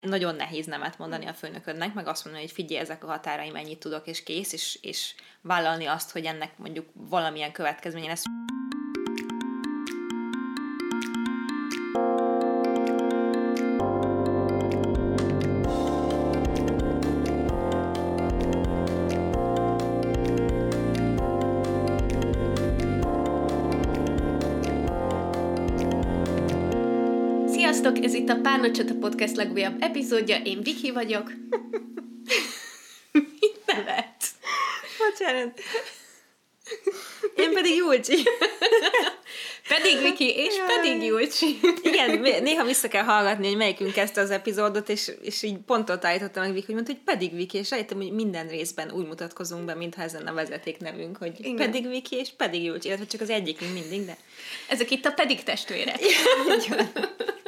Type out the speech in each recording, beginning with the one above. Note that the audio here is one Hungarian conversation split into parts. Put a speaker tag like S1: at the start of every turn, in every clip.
S1: nagyon nehéz nemet mondani a főnöködnek, meg azt mondani, hogy figyelj, ezek a határaim, ennyit tudok, és kész, és, és vállalni azt, hogy ennek mondjuk valamilyen következménye lesz.
S2: Ez itt a Párnacsata Podcast legújabb epizódja, én Viki vagyok. Mit nevet?
S1: Bocsánat. Én pedig Julcsi.
S2: pedig Viki, és Jaj. pedig Julcsi.
S1: Igen, néha vissza kell hallgatni, hogy melyikünk kezdte az epizódot, és, és így pontot állítottam meg Viki, hogy mondta, hogy pedig Viki, és rájöttem, hogy minden részben úgy mutatkozunk be, mintha ez lenne a vezeték nevünk, hogy Igen. pedig Viki, és pedig Julcsi, illetve csak az egyik, mint mindig, de...
S2: Ezek itt a pedig testvérek.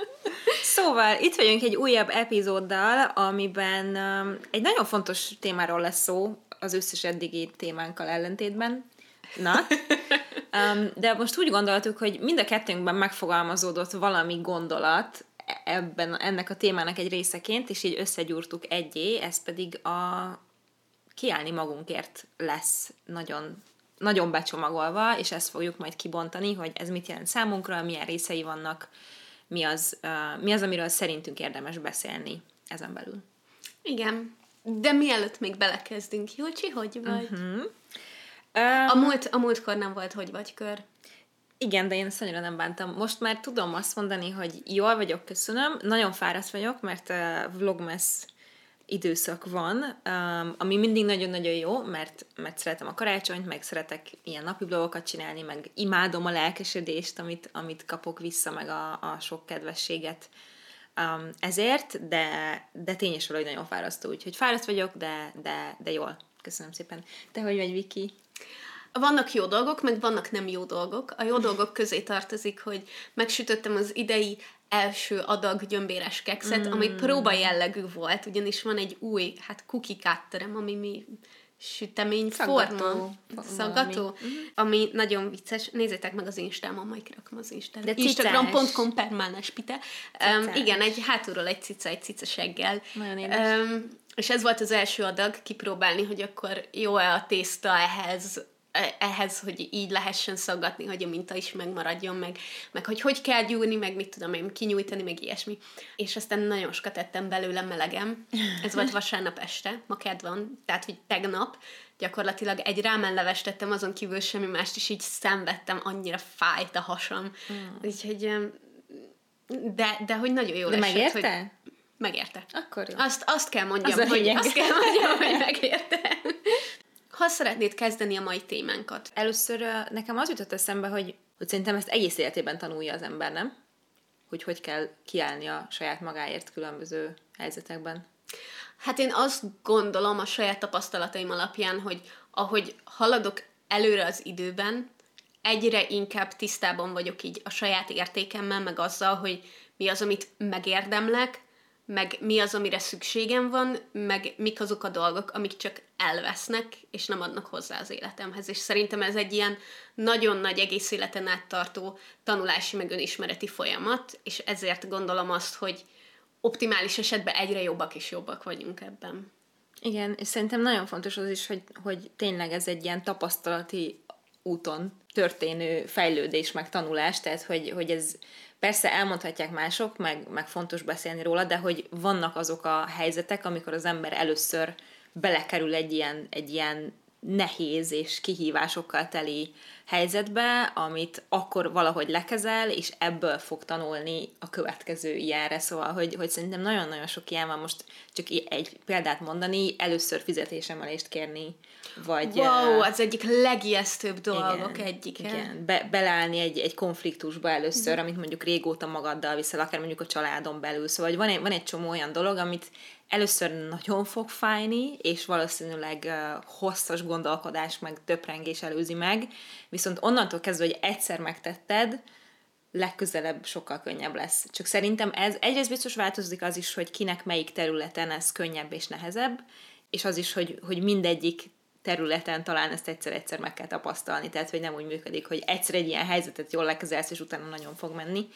S1: Szóval itt vagyunk egy újabb epizóddal, amiben um, egy nagyon fontos témáról lesz szó, az összes eddigi témánkkal ellentétben. Na, um, de most úgy gondoltuk, hogy mind a kettőnkben megfogalmazódott valami gondolat ebben, ennek a témának egy részeként, és így összegyúrtuk egyé, ez pedig a kiállni magunkért lesz nagyon nagyon becsomagolva, és ezt fogjuk majd kibontani, hogy ez mit jelent számunkra, milyen részei vannak mi az, mi az, amiről szerintünk érdemes beszélni ezen belül.
S2: Igen. De mielőtt még belekezdünk, Júcsi, hogy vagy? Uh-huh. Um, a, múlt, a múltkor nem volt hogy vagy kör.
S1: Igen, de én ezt annyira nem bántam. Most már tudom azt mondani, hogy jól vagyok, köszönöm. Nagyon fáradt vagyok, mert uh, Vlogmas időszak van, um, ami mindig nagyon-nagyon jó, mert, mert szeretem a karácsonyt, meg szeretek ilyen napi blogokat csinálni, meg imádom a lelkesedést, amit, amit kapok vissza, meg a, a sok kedvességet um, ezért, de, de tényes valahogy nagyon fárasztó, úgyhogy fáraszt vagyok, de, de, de jól. Köszönöm szépen. Te hogy vagy, Viki?
S2: Vannak jó dolgok, meg vannak nem jó dolgok. A jó dolgok közé tartozik, hogy megsütöttem az idei első adag gyömbéres kekszet, mm. ami próba jellegű volt, ugyanis van egy új, hát cookie cutterem, ami mi sütemény
S1: szaggató,
S2: forma, szaggató, mm. ami nagyon vicces. Nézzétek meg az Instámon, majd kirakom az Instán.
S1: De
S2: Instagram.com per Pite. Um, igen, egy hátulról egy cica, egy cica seggel.
S1: Nagyon um,
S2: és ez volt az első adag, kipróbálni, hogy akkor jó-e a tészta ehhez, ehhez, hogy így lehessen szaggatni, hogy a minta is megmaradjon, meg, meg hogy hogy kell gyúrni, meg mit tudom én, kinyújtani, meg ilyesmi. És aztán nagyon sokat tettem belőle melegem. Ez volt vasárnap este, ma kedv van, tehát hogy tegnap gyakorlatilag egy rámenlevest tettem, azon kívül semmi mást, is így szenvedtem, annyira fájt a hasam. Mm. Úgyhogy de, de hogy nagyon jó
S1: De esett, megérte?
S2: Hogy megérte.
S1: Akkor jó.
S2: Azt, azt kell mondjam, az hogy, azt kell mondjam, hogy megérte. Ha szeretnéd kezdeni a mai témánkat?
S1: Először nekem az jutott eszembe, hogy, hogy szerintem ezt egész életében tanulja az ember, nem? Hogy hogy kell kiállni a saját magáért különböző helyzetekben.
S2: Hát én azt gondolom a saját tapasztalataim alapján, hogy ahogy haladok előre az időben, egyre inkább tisztában vagyok így a saját értékemmel, meg azzal, hogy mi az, amit megérdemlek, meg mi az, amire szükségem van, meg mik azok a dolgok, amik csak elvesznek, és nem adnak hozzá az életemhez. És szerintem ez egy ilyen nagyon nagy egész életen át tartó tanulási, meg önismereti folyamat, és ezért gondolom azt, hogy optimális esetben egyre jobbak és jobbak vagyunk ebben.
S1: Igen, és szerintem nagyon fontos az is, hogy, hogy tényleg ez egy ilyen tapasztalati úton történő fejlődés, meg tanulás, tehát hogy, hogy ez Persze elmondhatják mások, meg, meg fontos beszélni róla, de hogy vannak azok a helyzetek, amikor az ember először belekerül egy ilyen, egy ilyen nehéz és kihívásokkal teli helyzetbe, amit akkor valahogy lekezel, és ebből fog tanulni a következő ilyenre. Szóval, hogy, hogy szerintem nagyon-nagyon sok ilyen van most, csak egy példát mondani, először fizetésemelést kérni, vagy...
S2: Wow, az egyik legijesztőbb dolgok igen, egyik.
S1: Igen, Be, beleállni egy, egy konfliktusba először, amit mondjuk régóta magaddal viszel, akár mondjuk a családon belül. Szóval van egy, van egy csomó olyan dolog, amit először nagyon fog fájni, és valószínűleg hosszas gondolkodás, meg töprengés előzi meg, viszont onnantól kezdve, hogy egyszer megtetted, legközelebb sokkal könnyebb lesz. Csak szerintem ez egyrészt biztos változik az is, hogy kinek melyik területen ez könnyebb és nehezebb, és az is, hogy, hogy mindegyik területen talán ezt egyszer-egyszer meg kell tapasztalni, tehát hogy nem úgy működik, hogy egyszer egy ilyen helyzetet jól lekezelsz, és utána nagyon fog menni.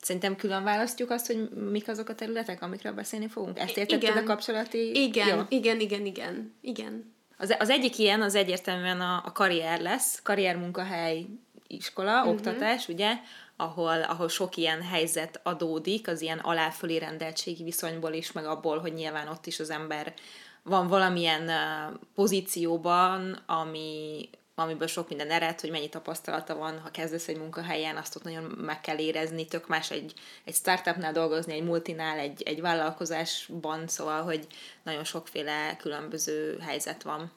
S1: Szerintem külön választjuk azt, hogy mik azok a területek, amikről beszélni fogunk. Ezt értetted
S2: Igen.
S1: a kapcsolati...
S2: Igen,
S1: Jó.
S2: igen, igen, igen, igen.
S1: Az, az egyik ilyen az egyértelműen a, a karrier lesz, karriermunkahely, iskola, uh-huh. oktatás, ugye, ahol, ahol sok ilyen helyzet adódik, az ilyen aláfölé rendeltségi viszonyból is, meg abból, hogy nyilván ott is az ember van valamilyen pozícióban, ami, amiből sok minden ered, hogy mennyi tapasztalata van, ha kezdesz egy munkahelyen, azt ott nagyon meg kell érezni, tök más egy, egy startupnál dolgozni, egy multinál, egy, egy vállalkozásban, szóval, hogy nagyon sokféle különböző helyzet van.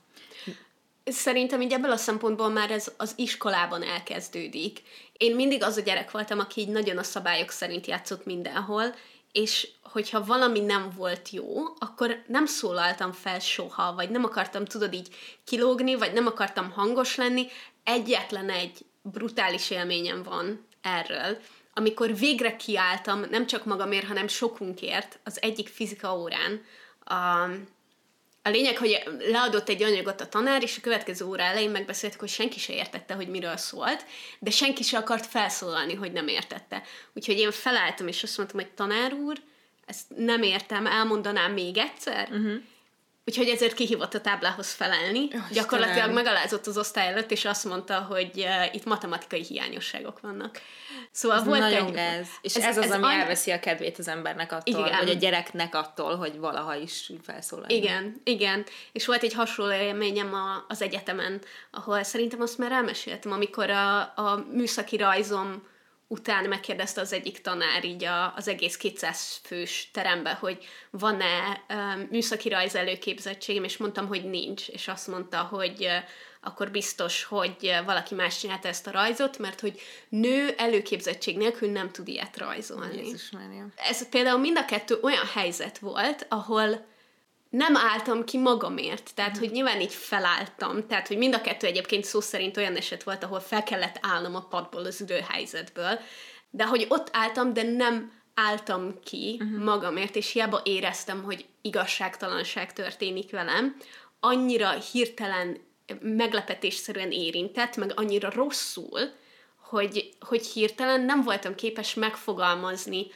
S2: Szerintem így ebből a szempontból már ez az iskolában elkezdődik. Én mindig az a gyerek voltam, aki így nagyon a szabályok szerint játszott mindenhol, és hogyha valami nem volt jó, akkor nem szólaltam fel soha, vagy nem akartam, tudod, így kilógni, vagy nem akartam hangos lenni. Egyetlen egy brutális élményem van erről, amikor végre kiálltam, nem csak magamért, hanem sokunkért, az egyik fizika órán, a, a lényeg, hogy leadott egy anyagot a tanár, és a következő óra elején megbeszéltük, hogy senki se értette, hogy miről szólt, de senki se akart felszólalni, hogy nem értette. Úgyhogy én felálltam, és azt mondtam, hogy tanár úr, ezt nem értem, elmondanám még egyszer? Uh-huh. Úgyhogy ezért kihívott a táblához felelni.
S1: Istenem.
S2: Gyakorlatilag megalázott az osztály előtt, és azt mondta, hogy uh, itt matematikai hiányosságok vannak. Szóval
S1: Ez
S2: volt
S1: nagyon
S2: egy...
S1: gáz. És ez, ez az, ami
S2: any-
S1: elveszi a kedvét az embernek attól,
S2: Igen.
S1: vagy a gyereknek attól, hogy valaha is felszólal.
S2: Igen, igen. És volt egy hasonló élményem a, az egyetemen, ahol szerintem azt már elmeséltem, amikor a, a műszaki rajzom után megkérdezte az egyik tanár így a, az egész 200 fős terembe, hogy van-e um, műszaki rajz előképzettségem, és mondtam, hogy nincs, és azt mondta, hogy uh, akkor biztos, hogy uh, valaki más csinálta ezt a rajzot, mert hogy nő előképzettség nélkül nem tud ilyet rajzolni.
S1: Jézus Mária.
S2: Ez például mind a kettő olyan helyzet volt, ahol nem álltam ki magamért, tehát, hogy nyilván így felálltam, tehát, hogy mind a kettő egyébként szó szerint olyan eset volt, ahol fel kellett állnom a padból az időhelyzetből, de hogy ott álltam, de nem álltam ki uh-huh. magamért, és hiába éreztem, hogy igazságtalanság történik velem, annyira hirtelen, meglepetésszerűen érintett, meg annyira rosszul, hogy, hogy hirtelen nem voltam képes megfogalmazni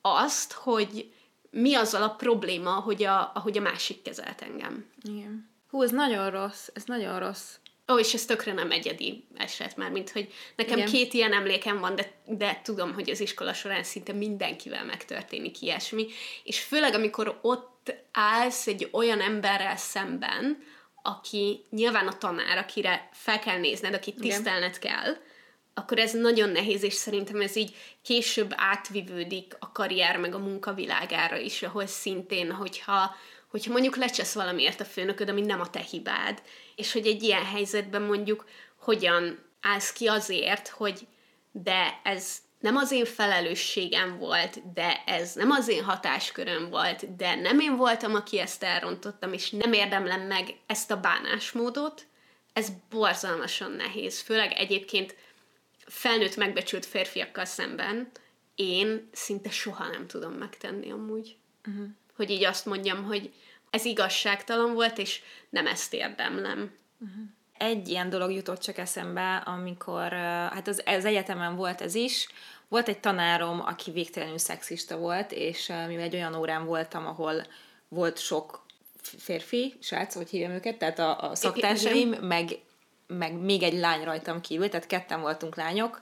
S2: azt, hogy mi azzal a probléma, hogy a, ahogy a másik kezelt engem.
S1: Igen. Hú, ez nagyon rossz, ez nagyon rossz.
S2: Ó, és ez tökre nem egyedi eset már, mint hogy nekem
S1: Igen.
S2: Két ilyen emlékem van, de, de tudom, hogy az iskola során szinte mindenkivel megtörténik ilyesmi, és főleg amikor ott állsz egy olyan emberrel szemben, aki nyilván a tanár, akire fel kell nézned, akit tisztelned kell, akkor ez nagyon nehéz, és szerintem ez így később átvivődik a karrier meg a munkavilágára is, ahol szintén, hogyha, hogyha mondjuk lecsesz valamiért a főnököd, ami nem a te hibád, és hogy egy ilyen helyzetben mondjuk hogyan állsz ki azért, hogy de ez nem az én felelősségem volt, de ez nem az én hatásköröm volt, de nem én voltam, aki ezt elrontottam, és nem érdemlem meg ezt a bánásmódot, ez borzalmasan nehéz. Főleg egyébként felnőtt megbecsült férfiakkal szemben én szinte soha nem tudom megtenni amúgy. Uh-huh. Hogy így azt mondjam, hogy ez igazságtalan volt, és nem ezt érdemlem.
S1: Egy ilyen dolog jutott csak eszembe, amikor, hát az, az egyetemen volt ez is, volt egy tanárom, aki végtelenül szexista volt, és mivel egy olyan órán voltam, ahol volt sok férfi, srác, hogy hívjam őket, tehát a, a szaktársaim, meg, meg még egy lány rajtam kívül, tehát ketten voltunk lányok,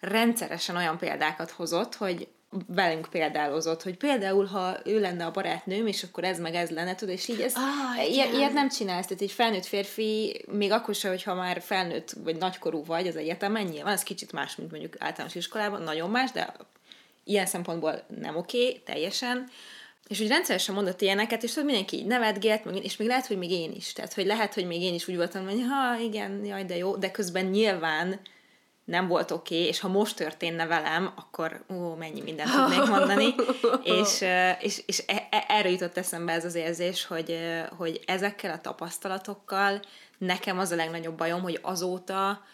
S1: rendszeresen olyan példákat hozott, hogy velünk példálozott, hogy például, ha ő lenne a barátnőm, és akkor ez meg ez lenne, tudod, és így ez,
S2: Ah,
S1: ilyet, nem csinálsz, tehát egy felnőtt férfi, még akkor sem, hogyha már felnőtt vagy nagykorú vagy az egyetemen, nyilván ez kicsit más, mint mondjuk általános iskolában, nagyon más, de ilyen szempontból nem oké, okay, teljesen. És úgy rendszeresen mondott ilyeneket, és tudod, mindenki így nevetgélt, meg- és még lehet, hogy még én is. Tehát, hogy lehet, hogy még én is úgy voltam, hogy ha, igen, jaj, de jó, de közben nyilván nem volt oké, okay, és ha most történne velem, akkor ó, mennyi mindent tudnék mondani. és, és, és e- e- erre jutott eszembe ez az érzés, hogy, hogy ezekkel a tapasztalatokkal nekem az a legnagyobb bajom, hogy azóta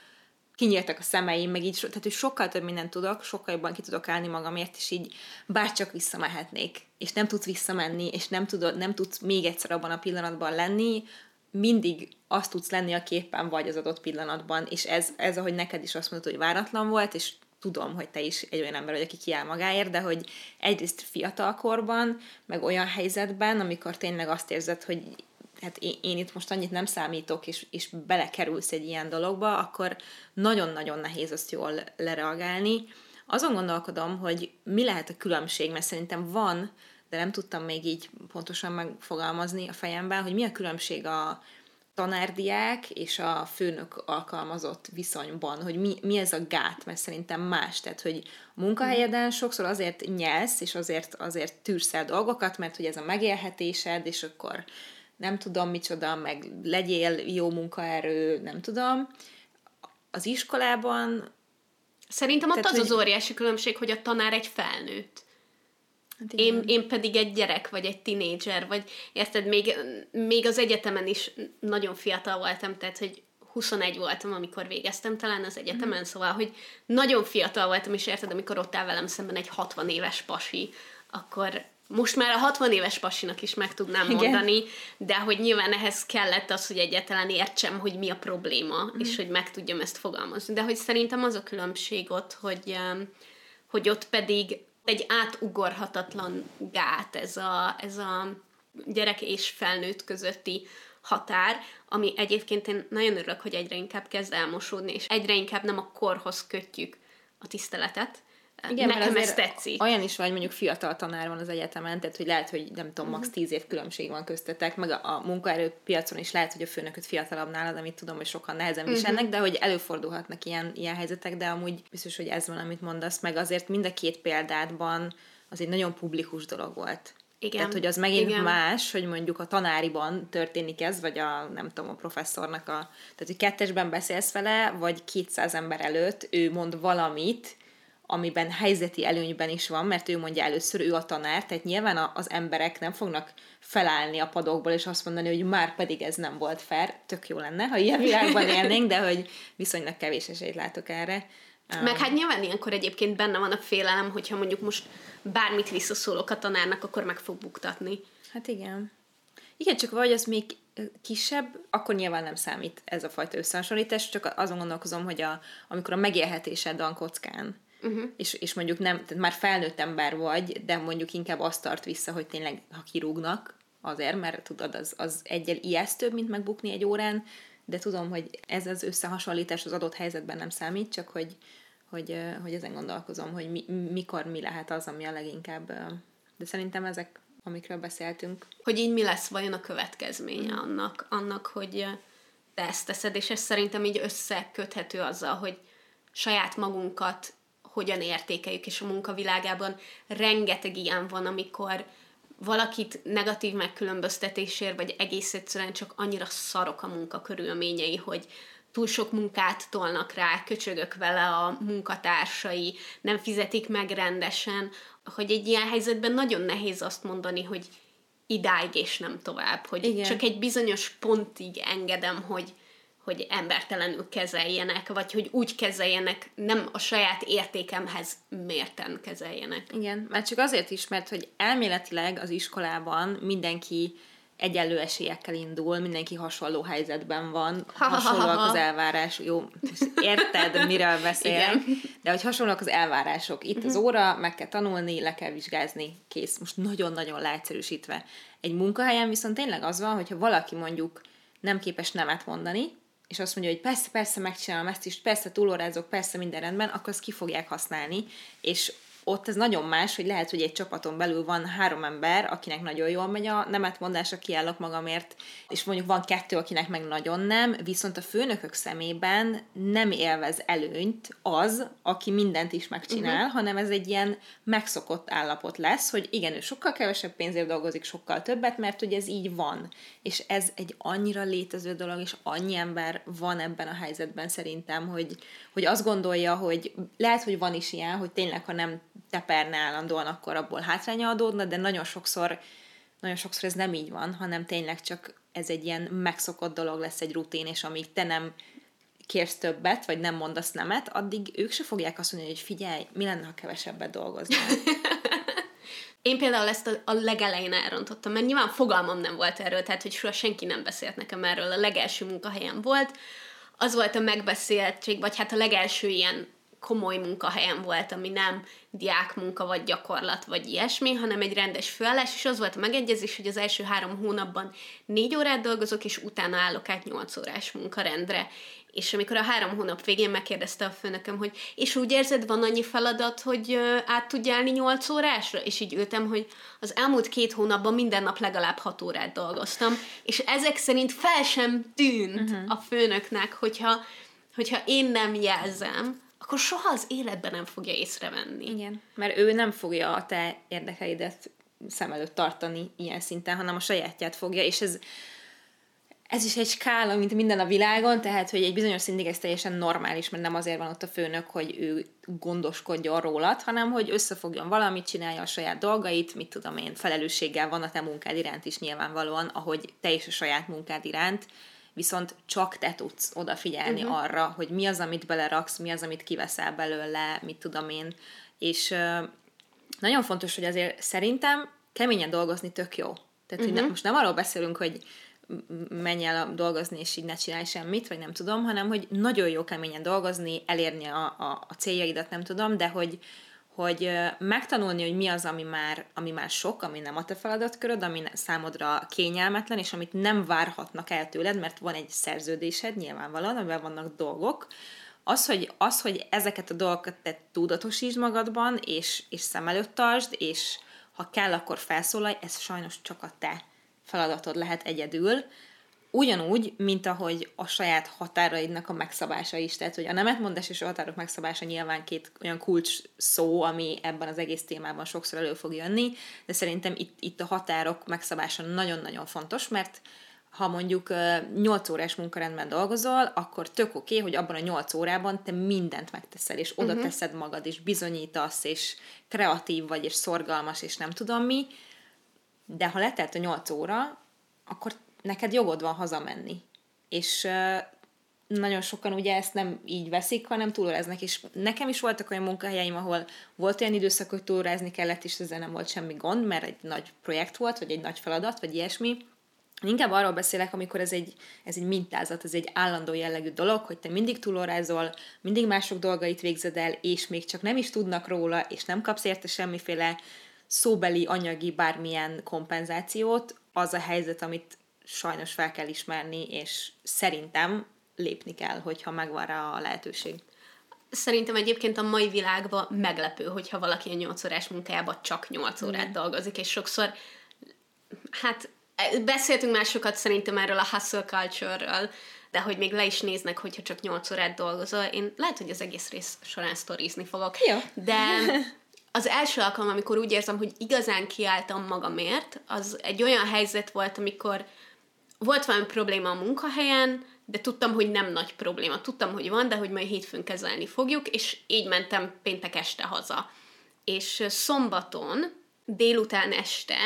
S1: kinyíltak a szemeim, meg így, tehát hogy sokkal több mindent tudok, sokkal jobban ki tudok állni magamért, és így bárcsak visszamehetnék, és nem tudsz visszamenni, és nem, tudod, nem tudsz még egyszer abban a pillanatban lenni, mindig azt tudsz lenni, a képen vagy az adott pillanatban, és ez, ez ahogy neked is azt mondod, hogy váratlan volt, és tudom, hogy te is egy olyan ember vagy, aki kiáll magáért, de hogy egyrészt fiatalkorban, meg olyan helyzetben, amikor tényleg azt érzed, hogy hát én, én itt most annyit nem számítok, és, és belekerülsz egy ilyen dologba, akkor nagyon-nagyon nehéz azt jól lereagálni. Azon gondolkodom, hogy mi lehet a különbség, mert szerintem van, de nem tudtam még így pontosan megfogalmazni a fejemben, hogy mi a különbség a tanárdiák és a főnök alkalmazott viszonyban, hogy mi, mi ez a gát, mert szerintem más, tehát hogy munkahelyeden sokszor azért nyelsz, és azért, azért tűrsz el dolgokat, mert hogy ez a megélhetésed, és akkor nem tudom micsoda, meg legyél jó munkaerő, nem tudom. Az iskolában...
S2: Szerintem ott tehát, az hogy... az óriási különbség, hogy a tanár egy felnőtt. Hát én, én pedig egy gyerek, vagy egy tinédzser, vagy érted, még, még az egyetemen is nagyon fiatal voltam, tehát, hogy 21 voltam, amikor végeztem talán az egyetemen, mm. szóval, hogy nagyon fiatal voltam, és érted, amikor ott áll velem szemben egy 60 éves pasi, akkor most már a 60 éves pasinak is meg tudnám Igen. mondani, de hogy nyilván ehhez kellett az, hogy egyáltalán értsem, hogy mi a probléma, mm. és hogy meg tudjam ezt fogalmazni. De hogy szerintem az a különbség ott, hogy, hogy ott pedig egy átugorhatatlan gát ez a, ez a gyerek és felnőtt közötti határ, ami egyébként én nagyon örülök, hogy egyre inkább kezd elmosódni, és egyre inkább nem a korhoz kötjük a tiszteletet, igen, Nekem ez tetszik.
S1: Olyan is vagy, mondjuk fiatal tanár van az egyetemen, tehát hogy lehet, hogy nem tudom, max. 10 év különbség van köztetek, meg a, a munkaerőpiacon is lehet, hogy a főnököt fiatalabb nálad, amit tudom, hogy sokan nehezen uh-huh. viselnek, de hogy előfordulhatnak ilyen, ilyen helyzetek, de amúgy biztos, hogy ez van, amit mondasz, meg azért mind a két példádban az egy nagyon publikus dolog volt. Igen. Tehát, hogy az megint Igen. más, hogy mondjuk a tanáriban történik ez, vagy a, nem tudom, a professzornak a... Tehát, hogy kettesben beszélsz vele, vagy 200 ember előtt ő mond valamit, amiben helyzeti előnyben is van, mert ő mondja először, ő a tanár, tehát nyilván az emberek nem fognak felállni a padokból, és azt mondani, hogy már pedig ez nem volt fair, tök jó lenne, ha ilyen világban élnénk, de hogy viszonylag kevés esélyt látok erre.
S2: Meg hát nyilván ilyenkor egyébként benne van a félelem, hogyha mondjuk most bármit visszaszólok a tanárnak, akkor meg fog buktatni.
S1: Hát igen. Igen, csak vagy az még kisebb, akkor nyilván nem számít ez a fajta összehasonlítás, csak azon gondolkozom, hogy a, amikor a megélhetésed van kockán, uh-huh. és, és mondjuk nem, tehát már felnőtt ember vagy, de mondjuk inkább azt tart vissza, hogy tényleg, ha kirúgnak, azért, mert tudod, az, az egyel ijesztőbb, mint megbukni egy órán, de tudom, hogy ez az összehasonlítás az adott helyzetben nem számít, csak hogy, hogy, hogy ezen gondolkozom, hogy mi, mikor mi lehet az, ami a leginkább, de szerintem ezek, amikről beszéltünk.
S2: Hogy így mi lesz vajon a következménye mm. annak, annak, hogy te ezt teszed, és ez szerintem így összeköthető azzal, hogy saját magunkat hogyan értékeljük, és a munkavilágában rengeteg ilyen van, amikor valakit negatív megkülönböztetésért, vagy egész egyszerűen csak annyira szarok a munka körülményei, hogy túl sok munkát tolnak rá, köcsögök vele a munkatársai, nem fizetik meg rendesen, hogy egy ilyen helyzetben nagyon nehéz azt mondani, hogy idáig és nem tovább, hogy Igen. csak egy bizonyos pontig engedem, hogy, hogy embertelenül kezeljenek, vagy hogy úgy kezeljenek, nem a saját értékemhez mérten kezeljenek.
S1: Igen, mert csak azért is, mert hogy elméletileg az iskolában mindenki egyenlő esélyekkel indul, mindenki hasonló helyzetben van, hasonlóak az elvárás, jó, érted, miről beszélek, de hogy hasonlóak az elvárások. Itt az mhm. óra, meg kell tanulni, le kell vizsgázni, kész. Most nagyon-nagyon leegyszerűsítve. Egy munkahelyen viszont tényleg az van, hogyha valaki mondjuk nem képes nemet mondani, és azt mondja, hogy persze, persze megcsinálom ezt is, persze túlórázok, persze minden rendben, akkor azt ki fogják használni, és ott ez nagyon más, hogy lehet, hogy egy csapaton belül van három ember, akinek nagyon jól megy a nemetmondásra, kiállok magamért, és mondjuk van kettő, akinek meg nagyon nem, viszont a főnökök szemében nem élvez előnyt az, aki mindent is megcsinál, uh-huh. hanem ez egy ilyen megszokott állapot lesz, hogy igen, ő sokkal kevesebb pénzért dolgozik, sokkal többet, mert hogy ez így van. És ez egy annyira létező dolog, és annyi ember van ebben a helyzetben szerintem, hogy, hogy azt gondolja, hogy lehet, hogy van is ilyen, hogy tényleg, ha nem teperne állandóan, akkor abból hátránya adódna, de nagyon sokszor, nagyon sokszor ez nem így van, hanem tényleg csak ez egy ilyen megszokott dolog lesz, egy rutin, és amíg te nem kérsz többet, vagy nem mondasz nemet, addig ők se fogják azt mondani, hogy figyelj, mi lenne, ha kevesebbet dolgoznál.
S2: Én például ezt a, a legelején elrontottam, mert nyilván fogalmam nem volt erről, tehát hogy soha senki nem beszélt nekem erről. A legelső munkahelyem volt, az volt a megbeszéltség, vagy hát a legelső ilyen komoly munkahelyem volt, ami nem diákmunka, vagy gyakorlat, vagy ilyesmi, hanem egy rendes főállás, és az volt a megegyezés, hogy az első három hónapban négy órát dolgozok, és utána állok át nyolc órás munkarendre. És amikor a három hónap végén megkérdezte a főnököm, hogy és úgy érzed, van annyi feladat, hogy át tudja állni nyolc órásra? És így ültem, hogy az elmúlt két hónapban minden nap legalább hat órát dolgoztam, és ezek szerint fel sem tűnt uh-huh. a főnöknek, hogyha, hogyha én nem jelzem, akkor soha az életben nem fogja észrevenni.
S1: Igen, mert ő nem fogja a te érdekeidet szem előtt tartani ilyen szinten, hanem a sajátját fogja, és ez ez is egy skála, mint minden a világon, tehát, hogy egy bizonyos szintig ez teljesen normális, mert nem azért van ott a főnök, hogy ő gondoskodjon rólad, hanem hogy összefogjon valamit, csinálja a saját dolgait, mit tudom én, felelősséggel van a te munkád iránt is nyilvánvalóan, ahogy te is a saját munkád iránt, viszont csak te tudsz odafigyelni uh-huh. arra, hogy mi az, amit beleraksz, mi az, amit kiveszel belőle, mit tudom én, és nagyon fontos, hogy azért szerintem keményen dolgozni tök jó. Tehát, uh-huh. hogy ne, mhm. most nem arról beszélünk, hogy menj el dolgozni, és így ne csinálj semmit, vagy nem tudom, hanem hogy nagyon jó keményen dolgozni, elérni a, a, a céljaidat, nem tudom, de hogy, hogy megtanulni, hogy mi az, ami már, ami már sok, ami nem a te feladatköröd, ami számodra kényelmetlen, és amit nem várhatnak el tőled, mert van egy szerződésed nyilvánvalóan, amiben vannak dolgok, az, hogy, az, hogy ezeket a dolgokat te tudatosítsd magadban, és, és szem előtt tartsd, és ha kell, akkor felszólalj, ez sajnos csak a te feladatod lehet egyedül, ugyanúgy, mint ahogy a saját határaidnak a megszabása is. Tehát, hogy a nemetmondás és a határok megszabása nyilván két olyan kulcs szó, ami ebben az egész témában sokszor elő fog jönni, de szerintem itt, itt a határok megszabása nagyon-nagyon fontos, mert ha mondjuk 8 órás munkarendben dolgozol, akkor tök oké, okay, hogy abban a 8 órában te mindent megteszel, és oda uh-huh. teszed magad, és bizonyítasz, és kreatív vagy, és szorgalmas, és nem tudom mi, de ha letelt a 8 óra, akkor neked jogod van hazamenni. És nagyon sokan ugye ezt nem így veszik, hanem túlóráznak, és nekem is voltak olyan munkahelyeim, ahol volt olyan időszak, hogy túlórázni kellett, és ezzel nem volt semmi gond, mert egy nagy projekt volt, vagy egy nagy feladat, vagy ilyesmi. Inkább arról beszélek, amikor ez egy, ez egy mintázat, ez egy állandó jellegű dolog, hogy te mindig túlórázol, mindig mások dolgait végzed el, és még csak nem is tudnak róla, és nem kapsz érte semmiféle szóbeli, anyagi bármilyen kompenzációt, az a helyzet, amit sajnos fel kell ismerni, és szerintem lépni kell, hogyha megvan rá a lehetőség.
S2: Szerintem egyébként a mai világban meglepő, hogyha valaki a 8 órás munkájában csak 8 órát mm. dolgozik, és sokszor, hát beszéltünk másokat szerintem erről a hustle culture-ről, de hogy még le is néznek, hogyha csak 8 órát dolgozol. Én lehet, hogy az egész rész során sztorizni fogok.
S1: Jó.
S2: De az első alkalom, amikor úgy érzem, hogy igazán kiálltam magamért, az egy olyan helyzet volt, amikor volt valami probléma a munkahelyen, de tudtam, hogy nem nagy probléma. Tudtam, hogy van, de hogy majd hétfőn kezelni fogjuk, és így mentem péntek este haza. És szombaton, délután este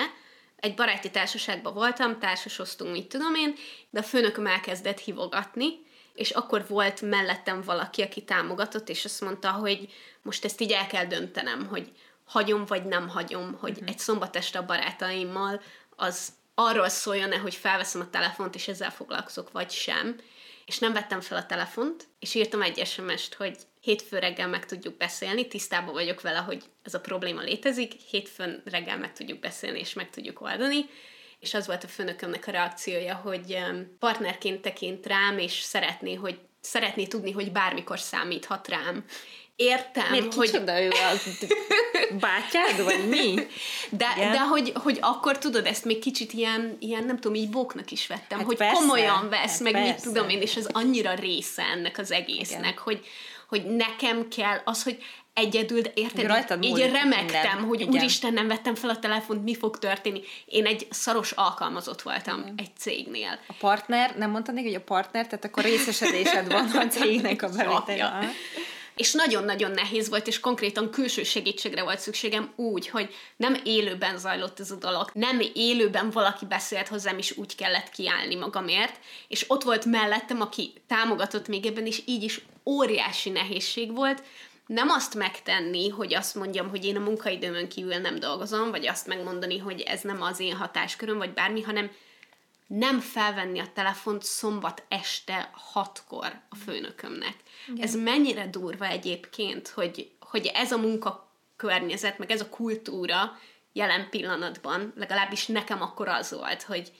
S2: egy baráti társaságban voltam, társasoztunk, mit tudom én, de a főnököm elkezdett hívogatni, és akkor volt mellettem valaki, aki támogatott, és azt mondta, hogy most ezt így el kell döntenem, hogy hagyom vagy nem hagyom, hogy uh-huh. egy szombat este a barátaimmal az arról szóljon-e, hogy felveszem a telefont, és ezzel foglalkozok, vagy sem. És nem vettem fel a telefont, és írtam egy SMS-t, hogy hétfő reggel meg tudjuk beszélni, tisztában vagyok vele, hogy ez a probléma létezik, hétfőn reggel meg tudjuk beszélni, és meg tudjuk oldani, és az volt a főnökömnek a reakciója, hogy partnerként tekint rám, és szeretné, hogy szeretné tudni, hogy bármikor számíthat rám. Értem,
S1: Miért hogy... Kicsoda ő az bátyád, vagy mi?
S2: De, de hogy, hogy akkor tudod, ezt még kicsit ilyen, ilyen nem tudom, így bóknak is vettem, hát hogy persze, komolyan vesz, hát meg persze. mit tudom én, és ez annyira része ennek az egésznek, Igen. hogy, hogy nekem kell az, hogy egyedül, de érted? Rajtad így remektem, minden. hogy Igen. úristen, nem vettem fel a telefont, mi fog történni. Én egy szaros alkalmazott voltam Igen. egy cégnél.
S1: A partner, nem mondtad még, hogy a partner, tehát akkor részesedésed van a cégnek a bevételje.
S2: És nagyon-nagyon nehéz volt, és konkrétan külső segítségre volt szükségem úgy, hogy nem élőben zajlott ez a dolog, nem élőben valaki beszélt hozzám, és úgy kellett kiállni magamért, és ott volt mellettem, aki támogatott még ebben, és így is óriási nehézség volt, nem azt megtenni, hogy azt mondjam, hogy én a munkaidőmön kívül nem dolgozom, vagy azt megmondani, hogy ez nem az én hatásköröm, vagy bármi, hanem nem felvenni a telefont szombat este hatkor a főnökömnek. Igen. Ez mennyire durva egyébként, hogy, hogy ez a munkakörnyezet, meg ez a kultúra jelen pillanatban, legalábbis nekem akkor az volt, hogy,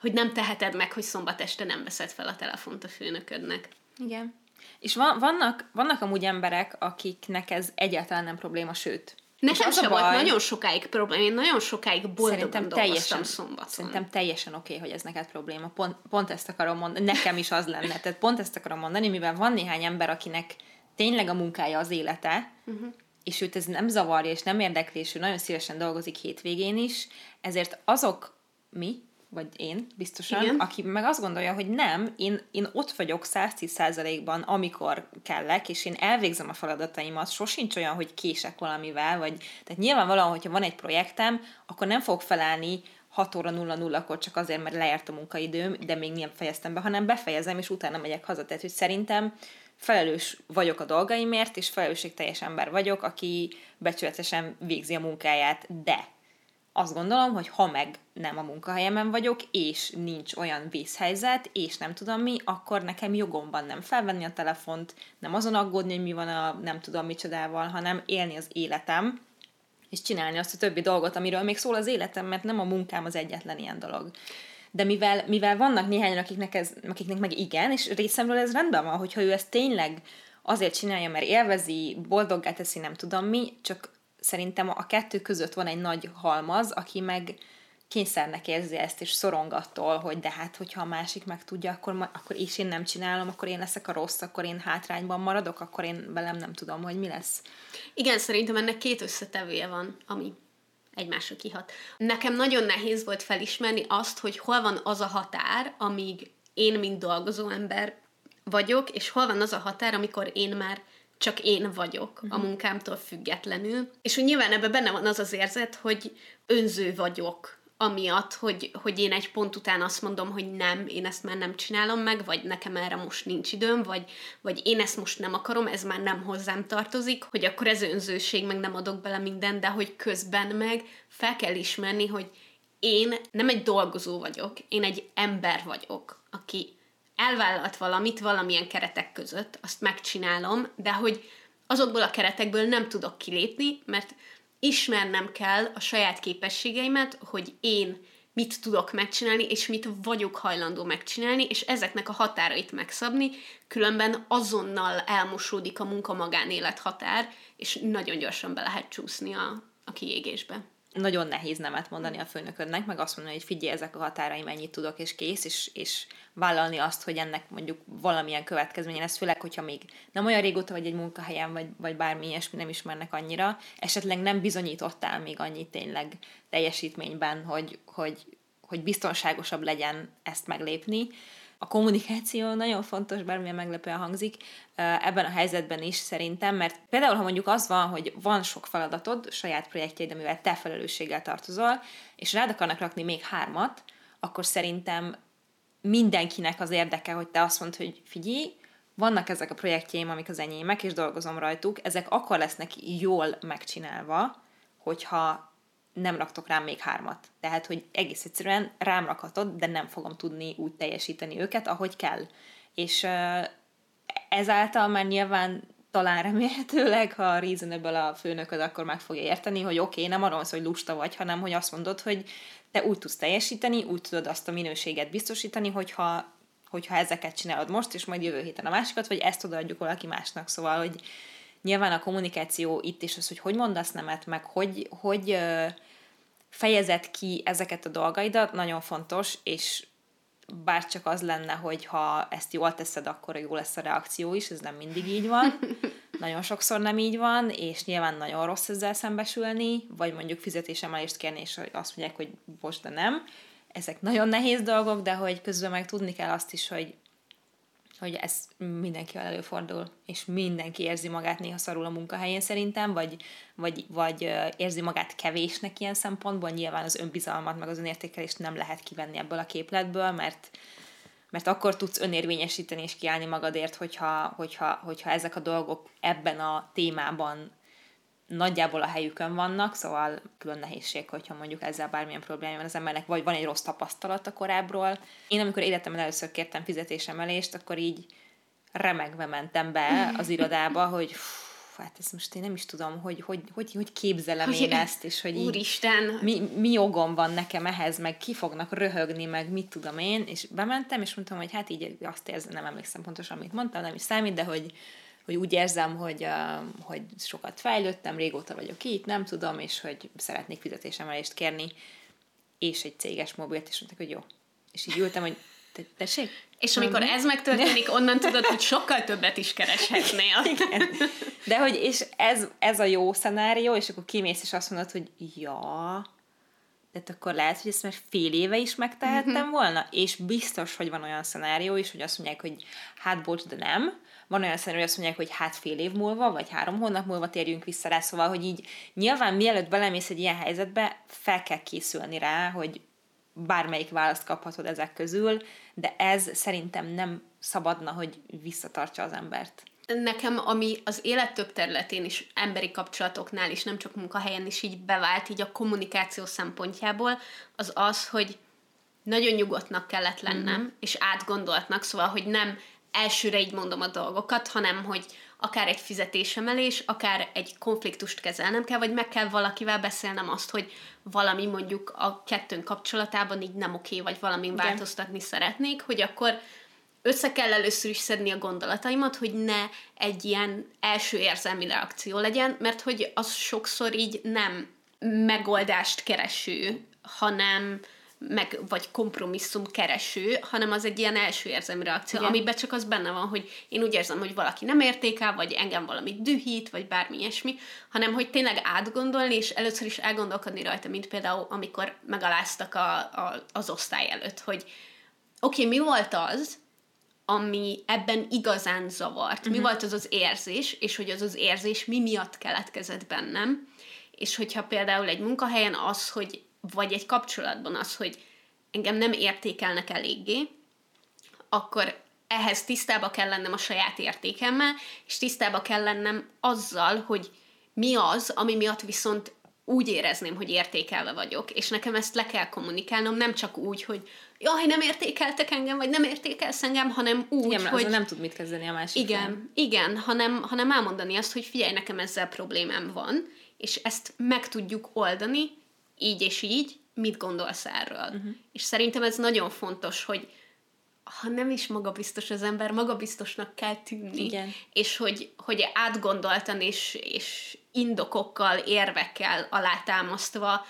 S2: hogy nem teheted meg, hogy szombat este nem veszed fel a telefont a főnöködnek.
S1: Igen. És van, vannak, vannak amúgy emberek, akiknek ez egyáltalán nem probléma, sőt.
S2: Nekem sem volt nagyon sokáig probléma, én nagyon sokáig boldogan
S1: teljesen, szombaton. Szerintem teljesen oké, okay, hogy ez neked probléma. Pont, pont ezt akarom mondani, nekem is az lenne. Tehát pont ezt akarom mondani, mivel van néhány ember, akinek tényleg a munkája az élete, uh-huh. és őt ez nem zavarja, és nem érdekli, és ő nagyon szívesen dolgozik hétvégén is, ezért azok mi, vagy én biztosan, Igen. aki meg azt gondolja, hogy nem, én, én ott vagyok 110%-ban, amikor kellek, és én elvégzem a feladataimat, sosincs olyan, hogy kések valamivel, vagy tehát nyilvánvalóan, hogyha van egy projektem, akkor nem fogok felállni 6 óra 0-0-kor csak azért, mert lejárt a munkaidőm, de még nem fejeztem be, hanem befejezem, és utána megyek haza. Tehát, hogy szerintem felelős vagyok a dolgaimért, és felelősségteljes ember vagyok, aki becsületesen végzi a munkáját, de azt gondolom, hogy ha meg nem a munkahelyemen vagyok, és nincs olyan vészhelyzet, és nem tudom mi, akkor nekem jogom van nem felvenni a telefont, nem azon aggódni, hogy mi van a nem tudom micsodával, hanem élni az életem, és csinálni azt a többi dolgot, amiről még szól az életem, mert nem a munkám az egyetlen ilyen dolog. De mivel, mivel vannak néhányan, akiknek, ez, akiknek meg igen, és részemről ez rendben van, hogyha ő ezt tényleg azért csinálja, mert élvezi, boldoggá teszi, nem tudom mi, csak szerintem a kettő között van egy nagy halmaz, aki meg kényszernek érzi ezt, és szorongattól, hogy de hát, hogyha a másik meg tudja, akkor, ma, akkor is én nem csinálom, akkor én leszek a rossz, akkor én hátrányban maradok, akkor én velem nem tudom, hogy mi lesz.
S2: Igen, szerintem ennek két összetevője van, ami egymásra kihat. Nekem nagyon nehéz volt felismerni azt, hogy hol van az a határ, amíg én, mint dolgozó ember vagyok, és hol van az a határ, amikor én már csak én vagyok uh-huh. a mhm. munkámtól függetlenül. És hogy nyilván ebben benne van az az érzet, hogy önző vagyok amiatt, hogy, hogy én egy pont után azt mondom, hogy nem, én ezt már nem csinálom meg, vagy nekem erre most nincs időm, vagy, vagy én ezt most nem akarom, ez már nem hozzám tartozik, hogy akkor ez önzőség, meg nem adok bele minden, de hogy közben meg fel kell ismerni, hogy én nem egy dolgozó vagyok, én egy ember vagyok, aki elvállalt valamit valamilyen keretek között, azt megcsinálom, de hogy azokból a keretekből nem tudok kilépni, mert ismernem kell a saját képességeimet, hogy én mit tudok megcsinálni, és mit vagyok hajlandó megcsinálni, és ezeknek a határait megszabni, különben azonnal elmosódik a munka-magánélet határ, és nagyon gyorsan be lehet csúszni a, a kiégésbe
S1: nagyon nehéz nemet mondani a főnöködnek, meg azt mondani, hogy figyelj, ezek a határaim, mennyit tudok, és kész, és, és vállalni azt, hogy ennek mondjuk valamilyen következménye lesz, főleg, hogyha még nem olyan régóta vagy egy munkahelyen, vagy, vagy bármi ilyesmi nem ismernek annyira, esetleg nem bizonyítottál még annyit tényleg teljesítményben, hogy, hogy, hogy biztonságosabb legyen ezt meglépni, a kommunikáció nagyon fontos, bármilyen meglepően hangzik, ebben a helyzetben is szerintem, mert például, ha mondjuk az van, hogy van sok feladatod, saját projektjeid, amivel te felelősséggel tartozol, és rád akarnak rakni még hármat, akkor szerintem mindenkinek az érdeke, hogy te azt mondd, hogy figyelj, vannak ezek a projektjeim, amik az enyémek, és dolgozom rajtuk, ezek akkor lesznek jól megcsinálva, hogyha nem raktok rám még hármat. Tehát, hogy egész egyszerűen rám rakhatod, de nem fogom tudni úgy teljesíteni őket, ahogy kell. És ezáltal már nyilván talán remélhetőleg, ha a reasonable a főnököd, akkor meg fogja érteni, hogy oké, okay, nem arról szól, hogy lusta vagy, hanem hogy azt mondod, hogy te úgy tudsz teljesíteni, úgy tudod azt a minőséget biztosítani, hogyha, hogyha ezeket csinálod most, és majd jövő héten a másikat, vagy ezt odaadjuk valaki másnak. Szóval, hogy nyilván a kommunikáció itt is az, hogy hogy mondasz nemet, meg hogy, hogy fejezed ki ezeket a dolgaidat, nagyon fontos, és bár csak az lenne, hogy ha ezt jól teszed, akkor jó lesz a reakció is, ez nem mindig így van. Nagyon sokszor nem így van, és nyilván nagyon rossz ezzel szembesülni, vagy mondjuk fizetésemelést kérni, és azt mondják, hogy most de nem. Ezek nagyon nehéz dolgok, de hogy közben meg tudni kell azt is, hogy hogy ez mindenkivel előfordul, és mindenki érzi magát néha szarul a munkahelyén szerintem, vagy, vagy, vagy érzi magát kevésnek ilyen szempontból, nyilván az önbizalmat, meg az önértékelést nem lehet kivenni ebből a képletből, mert, mert akkor tudsz önérvényesíteni és kiállni magadért, hogyha, hogyha, hogyha ezek a dolgok ebben a témában nagyjából a helyükön vannak, szóval külön nehézség, hogyha mondjuk ezzel bármilyen probléma van az embernek, vagy van egy rossz tapasztalata korábbról. Én amikor életemben először kértem fizetésemelést, akkor így remegve mentem be az irodába, hogy fú, hát ezt most én nem is tudom, hogy hogy, hogy, hogy képzelem hogy én ezt, és hogy
S2: Úristen!
S1: Mi, mi jogom van nekem ehhez, meg ki fognak röhögni, meg mit tudom én, és bementem, és mondtam, hogy hát így azt érzem, nem emlékszem pontosan, amit mondtam, nem is számít, de hogy, hogy úgy érzem, hogy, hogy sokat fejlődtem, régóta vagyok itt, nem tudom, és hogy szeretnék fizetésemelést kérni, és egy céges mobilt, és mondták, hogy jó. És így ültem, hogy tessék?
S2: És amikor ez megtörténik, onnan tudod, hogy sokkal többet is kereshetnél.
S1: Igen. De hogy, és ez, ez a jó szenárió, és akkor kimész, és azt mondod, hogy ja, de akkor lehet, hogy ezt már fél éve is megtehettem uh-huh. volna, és biztos, hogy van olyan szenárió is, hogy azt mondják, hogy hát bocs, de nem, van olyan szenárió, hogy azt mondják, hogy hát fél év múlva, vagy három hónap múlva térjünk vissza rá, szóval, hogy így nyilván mielőtt belemész egy ilyen helyzetbe, fel kell készülni rá, hogy bármelyik választ kaphatod ezek közül, de ez szerintem nem szabadna, hogy visszatartsa az embert.
S2: Nekem, ami az élet több területén is, emberi kapcsolatoknál is, nem csak munkahelyen is így bevált, így a kommunikáció szempontjából, az az, hogy nagyon nyugodtnak kellett lennem, mm-hmm. és átgondoltnak, szóval, hogy nem elsőre így mondom a dolgokat, hanem hogy akár egy fizetésemelés, akár egy konfliktust kezelnem kell, vagy meg kell valakivel beszélnem azt, hogy valami mondjuk a kettőnk kapcsolatában így nem oké, vagy valamin Igen. változtatni szeretnék, hogy akkor össze kell először is szedni a gondolataimat, hogy ne egy ilyen első érzelmi reakció legyen, mert hogy az sokszor így nem megoldást kereső, hanem meg, vagy kompromisszum kereső, hanem az egy ilyen első érzelmi reakció, Igen. amiben csak az benne van, hogy én úgy érzem, hogy valaki nem értékel, vagy engem valami dühít, vagy bármi ilyesmi, hanem hogy tényleg átgondolni, és először is elgondolkodni rajta, mint például, amikor megaláztak a, a, az osztály előtt, hogy oké, okay, mi volt az, ami ebben igazán zavart, uh-huh. mi mhm. volt az az érzés, és hogy az az érzés mi miatt keletkezett bennem, és hogyha például egy munkahelyen az, hogy vagy egy kapcsolatban az, hogy engem nem értékelnek eléggé, akkor ehhez tisztába kell lennem a saját értékemmel, és tisztába kell lennem azzal, hogy mi az, ami miatt viszont úgy érezném, hogy értékelve vagyok, és nekem ezt le kell kommunikálnom, nem csak úgy, hogy jaj, nem értékeltek engem, vagy nem értékelsz engem, hanem úgy,
S1: igen,
S2: hogy...
S1: nem tud mit kezdeni a másik
S2: Igen, fel. igen, hanem, hanem elmondani azt, hogy figyelj, nekem ezzel problémám van, és ezt meg tudjuk oldani, így és így, mit gondolsz erről. Uh-huh. És szerintem ez nagyon fontos, hogy ha nem is magabiztos az ember, magabiztosnak kell tűnni.
S1: Igen.
S2: És hogy, hogy átgondoltan és, és indokokkal, érvekkel alátámasztva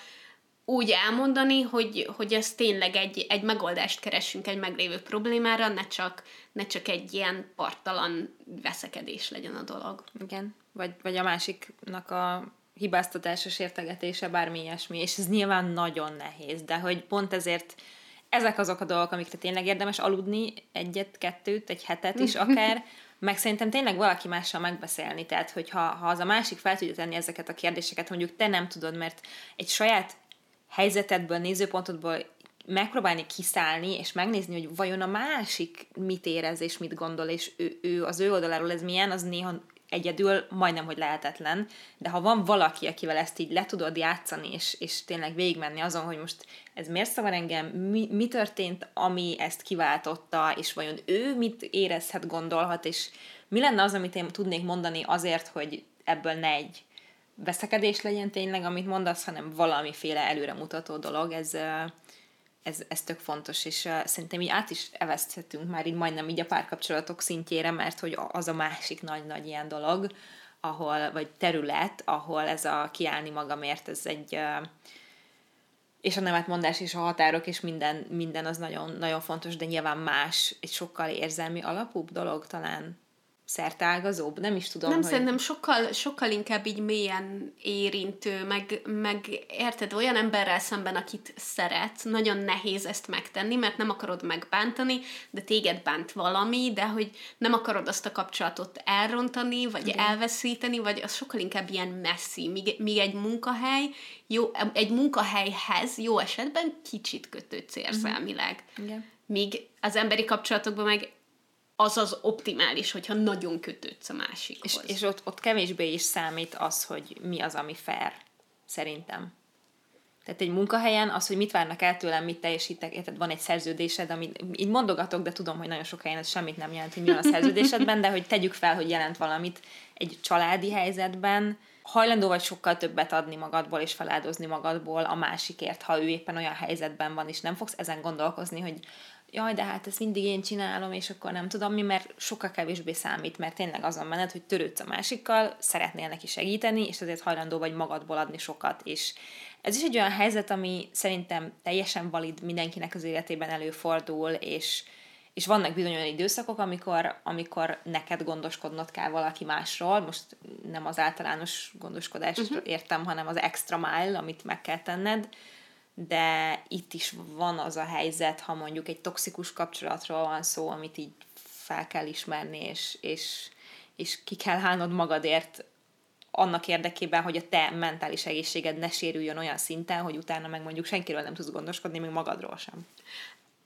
S2: úgy elmondani, hogy, hogy ez tényleg egy, egy megoldást keresünk egy meglévő problémára, ne csak, ne csak egy ilyen partalan veszekedés legyen a dolog.
S1: Igen, vagy, vagy a másiknak a hibáztatása, sértegetése, bármi ilyesmi, és ez nyilván nagyon nehéz, de hogy pont ezért ezek azok a dolgok, amikre tényleg érdemes aludni egyet, kettőt, egy hetet is akár, meg szerintem tényleg valaki mással megbeszélni, tehát hogyha ha az a másik fel tudja tenni ezeket a kérdéseket, mondjuk te nem tudod, mert egy saját helyzetedből, nézőpontodból megpróbálni kiszállni, és megnézni, hogy vajon a másik mit érez és mit gondol, és ő, ő az ő oldaláról ez milyen, az néha egyedül majdnem, hogy lehetetlen, de ha van valaki, akivel ezt így le tudod játszani, és, és tényleg végigmenni azon, hogy most ez miért szavar engem, mi, mi történt, ami ezt kiváltotta, és vajon ő mit érezhet, gondolhat, és mi lenne az, amit én tudnék mondani azért, hogy ebből ne egy veszekedés legyen tényleg, amit mondasz, hanem valamiféle előremutató dolog, ez, ez, ez tök fontos, és uh, szerintem így át is eveszthetünk már így majdnem így a párkapcsolatok szintjére, mert hogy az a másik nagy-nagy ilyen dolog, ahol, vagy terület, ahol ez a kiállni magamért, ez egy uh, és a nevetmondás és a határok és minden, minden az nagyon, nagyon fontos, de nyilván más, egy sokkal érzelmi alapúbb dolog talán szertágazóbb, nem is tudom,
S2: Nem, hogy... szerintem sokkal, sokkal inkább így mélyen érintő, meg, meg érted, olyan emberrel szemben, akit szeret, nagyon nehéz ezt megtenni, mert nem akarod megbántani, de téged bánt valami, de hogy nem akarod azt a kapcsolatot elrontani, vagy Igen. elveszíteni, vagy az sokkal inkább ilyen messzi, míg, míg egy munkahely, jó, egy munkahelyhez jó esetben kicsit kötődsz érzelmileg.
S1: Igen.
S2: Míg az emberi kapcsolatokban meg az az optimális, hogyha nagyon kötődsz a másikhoz.
S1: És, és ott, ott kevésbé is számít az, hogy mi az, ami fair, szerintem. Tehát egy munkahelyen az, hogy mit várnak el tőlem, mit teljesítek, érted, van egy szerződésed, amit így mondogatok, de tudom, hogy nagyon sok helyen ez semmit nem jelent, hogy mi van a szerződésedben, de hogy tegyük fel, hogy jelent valamit egy családi helyzetben, hajlandó vagy sokkal többet adni magadból és feláldozni magadból a másikért, ha ő éppen olyan helyzetben van, és nem fogsz ezen gondolkozni, hogy jaj, de hát ezt mindig én csinálom, és akkor nem tudom mi, mert sokkal kevésbé számít, mert tényleg azon menet, hogy törődsz a másikkal, szeretnél neki segíteni, és azért hajlandó vagy magadból adni sokat, és ez is egy olyan helyzet, ami szerintem teljesen valid mindenkinek az életében előfordul, és, és vannak bizony olyan időszakok, amikor, amikor neked gondoskodnod kell valaki másról, most nem az általános gondoskodást uh-huh. értem, hanem az extra mile, amit meg kell tenned, de itt is van az a helyzet, ha mondjuk egy toxikus kapcsolatról van szó, amit így fel kell ismerni, és, és, és ki kell hálnod magadért annak érdekében, hogy a te mentális egészséged ne sérüljön olyan szinten, hogy utána meg mondjuk senkiről nem tudsz gondoskodni, még magadról sem.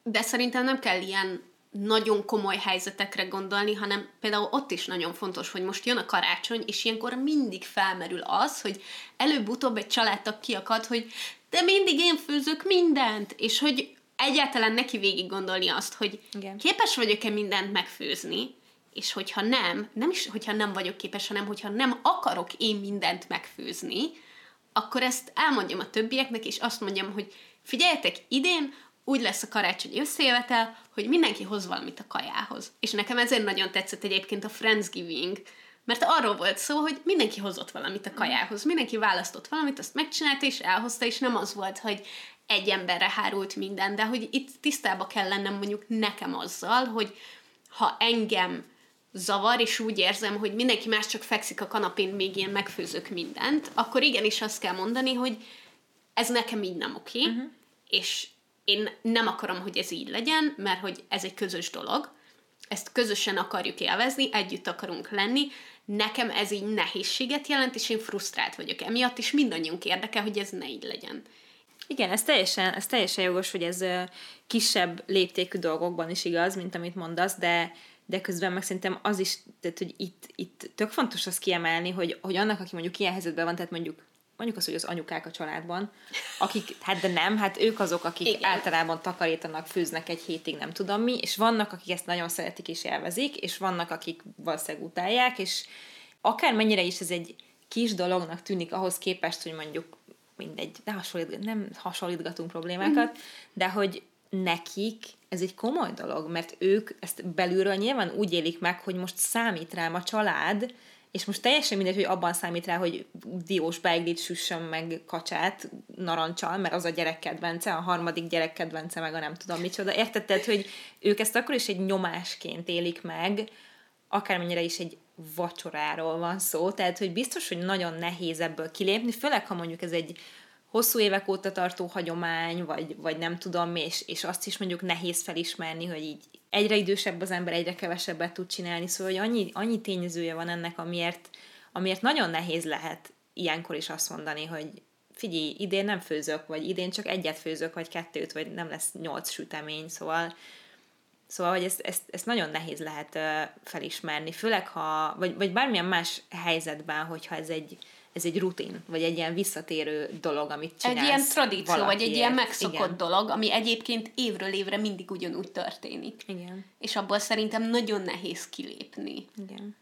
S2: De szerintem nem kell ilyen nagyon komoly helyzetekre gondolni, hanem például ott is nagyon fontos, hogy most jön a karácsony, és ilyenkor mindig felmerül az, hogy előbb-utóbb egy családtag kiakad, hogy de mindig én főzök mindent, és hogy egyáltalán neki végig gondolni azt, hogy Igen. képes vagyok-e mindent megfőzni, és hogyha nem, nem is, hogyha nem vagyok képes, hanem hogyha nem akarok én mindent megfőzni, akkor ezt elmondjam a többieknek, és azt mondjam, hogy figyeljetek, idén úgy lesz a karácsonyi összejövetel, hogy mindenki hoz valamit a kajához. És nekem ezért nagyon tetszett egyébként a Friendsgiving, mert arról volt szó, hogy mindenki hozott valamit a kajához, mindenki választott valamit, azt megcsinálta és elhozta, és nem az volt, hogy egy emberre hárult minden, de hogy itt tisztába kell lennem mondjuk nekem azzal, hogy ha engem zavar, és úgy érzem, hogy mindenki más csak fekszik a kanapén, még én megfőzök mindent, akkor igenis azt kell mondani, hogy ez nekem így nem oké, uh-huh. és én nem akarom, hogy ez így legyen, mert hogy ez egy közös dolog, ezt közösen akarjuk élvezni, együtt akarunk lenni, nekem ez így nehézséget jelent, és én frusztrált vagyok emiatt, és mindannyiunk érdeke, hogy ez ne így legyen.
S1: Igen, ez teljesen, ez teljesen jogos, hogy ez kisebb léptékű dolgokban is igaz, mint amit mondasz, de de közben meg szerintem az is, tehát, hogy itt, itt tök fontos az kiemelni, hogy, hogy annak, aki mondjuk ilyen helyzetben van, tehát mondjuk mondjuk azt, hogy az anyukák a családban, akik, hát de nem, hát ők azok, akik Igen. általában takarítanak, főznek egy hétig, nem tudom mi, és vannak, akik ezt nagyon szeretik és élvezik, és vannak, akik valószínűleg utálják, és akármennyire is ez egy kis dolognak tűnik ahhoz képest, hogy mondjuk mindegy, de hasonlít, nem hasonlítgatunk problémákat, mm-hmm. de hogy nekik ez egy komoly dolog, mert ők ezt belülről nyilván úgy élik meg, hogy most számít rám a család, és most teljesen mindegy, hogy abban számít rá, hogy diós beiglit süssön meg kacsát narancsal, mert az a gyerek kedvence, a harmadik gyerek kedvence, meg a nem tudom micsoda. Érted? Tehát, hogy ők ezt akkor is egy nyomásként élik meg, akármennyire is egy vacsoráról van szó, tehát, hogy biztos, hogy nagyon nehéz ebből kilépni, főleg, ha mondjuk ez egy hosszú évek óta tartó hagyomány, vagy, vagy nem tudom és, és azt is mondjuk nehéz felismerni, hogy így egyre idősebb az ember, egyre kevesebbet tud csinálni, szóval hogy annyi, annyi tényezője van ennek, amiért, amiért nagyon nehéz lehet ilyenkor is azt mondani, hogy figyelj, idén nem főzök, vagy idén csak egyet főzök, vagy kettőt, vagy nem lesz nyolc sütemény, szóval Szóval, hogy ezt, ezt, ezt nagyon nehéz lehet felismerni, főleg ha, vagy, vagy bármilyen más helyzetben, hogyha ez egy, ez egy rutin, vagy egy ilyen visszatérő dolog, amit csinálsz
S2: Egy ilyen tradíció, valakiért. vagy egy ilyen megszokott Igen. dolog, ami egyébként évről évre mindig ugyanúgy történik.
S1: Igen.
S2: És abból szerintem nagyon nehéz kilépni.
S1: Igen.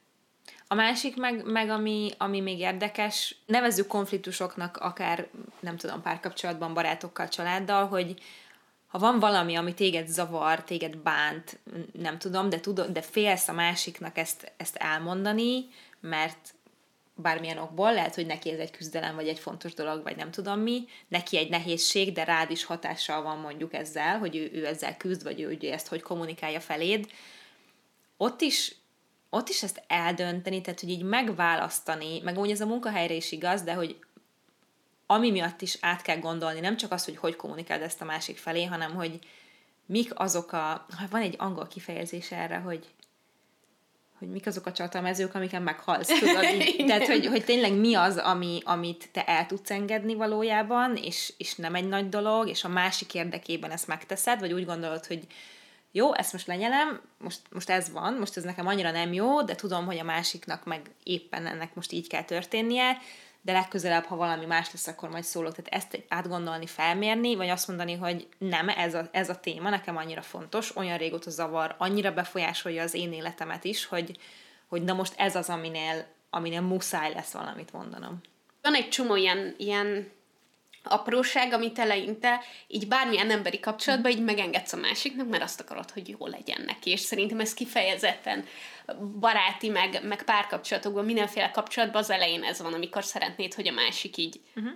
S1: A másik meg, meg ami, ami még érdekes, nevezzük konfliktusoknak akár, nem tudom, párkapcsolatban, barátokkal, családdal, hogy ha van valami, ami téged zavar, téged bánt, nem tudom, de, tudod, de félsz a másiknak ezt, ezt elmondani, mert bármilyen okból, lehet, hogy neki ez egy küzdelem, vagy egy fontos dolog, vagy nem tudom mi, neki egy nehézség, de rád is hatással van mondjuk ezzel, hogy ő, ő ezzel küzd, vagy ő, ő ezt hogy kommunikálja feléd. Ott is, ott is ezt eldönteni, tehát hogy így megválasztani, meg úgy ez a munkahelyre is igaz, de hogy ami miatt is át kell gondolni, nem csak az, hogy hogy kommunikáld ezt a másik felé, hanem hogy mik azok a, van egy angol kifejezés erre, hogy hogy mik azok a csatamezők, amiken meghalsz, tudod? Tehát, hogy, hogy tényleg mi az, ami, amit te el tudsz engedni valójában, és, és nem egy nagy dolog, és a másik érdekében ezt megteszed, vagy úgy gondolod, hogy jó, ezt most lenyelem, most, most ez van, most ez nekem annyira nem jó, de tudom, hogy a másiknak meg éppen ennek most így kell történnie, de legközelebb, ha valami más lesz, akkor majd szólok. Tehát ezt átgondolni, felmérni, vagy azt mondani, hogy nem, ez a, ez a téma nekem annyira fontos, olyan régóta zavar, annyira befolyásolja az én életemet is, hogy, hogy na most ez az, aminél, aminél muszáj lesz valamit mondanom.
S2: Van egy csomó ilyen, ilyen apróság, amit eleinte így bármilyen emberi kapcsolatban így megengedsz a másiknak, mert azt akarod, hogy jó legyen neki, és szerintem ez kifejezetten baráti, meg, meg párkapcsolatokban, mindenféle kapcsolatban az elején ez van, amikor szeretnéd, hogy a másik így uh-huh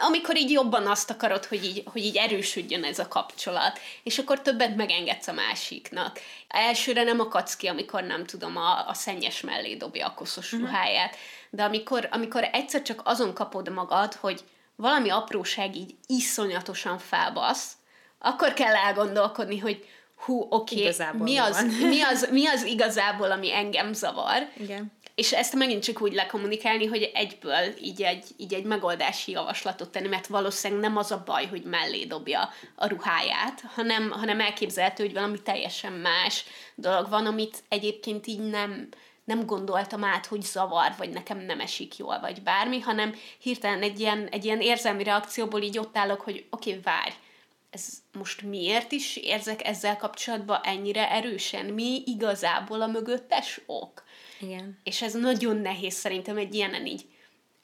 S2: amikor így jobban azt akarod, hogy így, hogy így erősödjön ez a kapcsolat, és akkor többet megengedsz a másiknak. Elsőre nem akadsz ki, amikor nem tudom, a, a szennyes mellé dobja a koszos uh-huh. ruháját, de amikor, amikor egyszer csak azon kapod magad, hogy valami apróság így iszonyatosan felbasz, akkor kell elgondolkodni, hogy hú, oké, okay, mi, az, mi, az, mi az igazából, ami engem zavar.
S1: Igen.
S2: És ezt megint csak úgy lekommunikálni, hogy egyből így egy, így egy megoldási javaslatot tenni, mert valószínűleg nem az a baj, hogy mellé dobja a ruháját, hanem, hanem elképzelhető, hogy valami teljesen más dolog van, amit egyébként így nem, nem gondoltam át, hogy zavar, vagy nekem nem esik jól, vagy bármi, hanem hirtelen egy ilyen, egy ilyen érzelmi reakcióból így ott állok, hogy oké, okay, várj, ez most miért is érzek ezzel kapcsolatban ennyire erősen? Mi igazából a mögöttes ok?
S1: Igen.
S2: És ez nagyon nehéz szerintem egy ilyenen így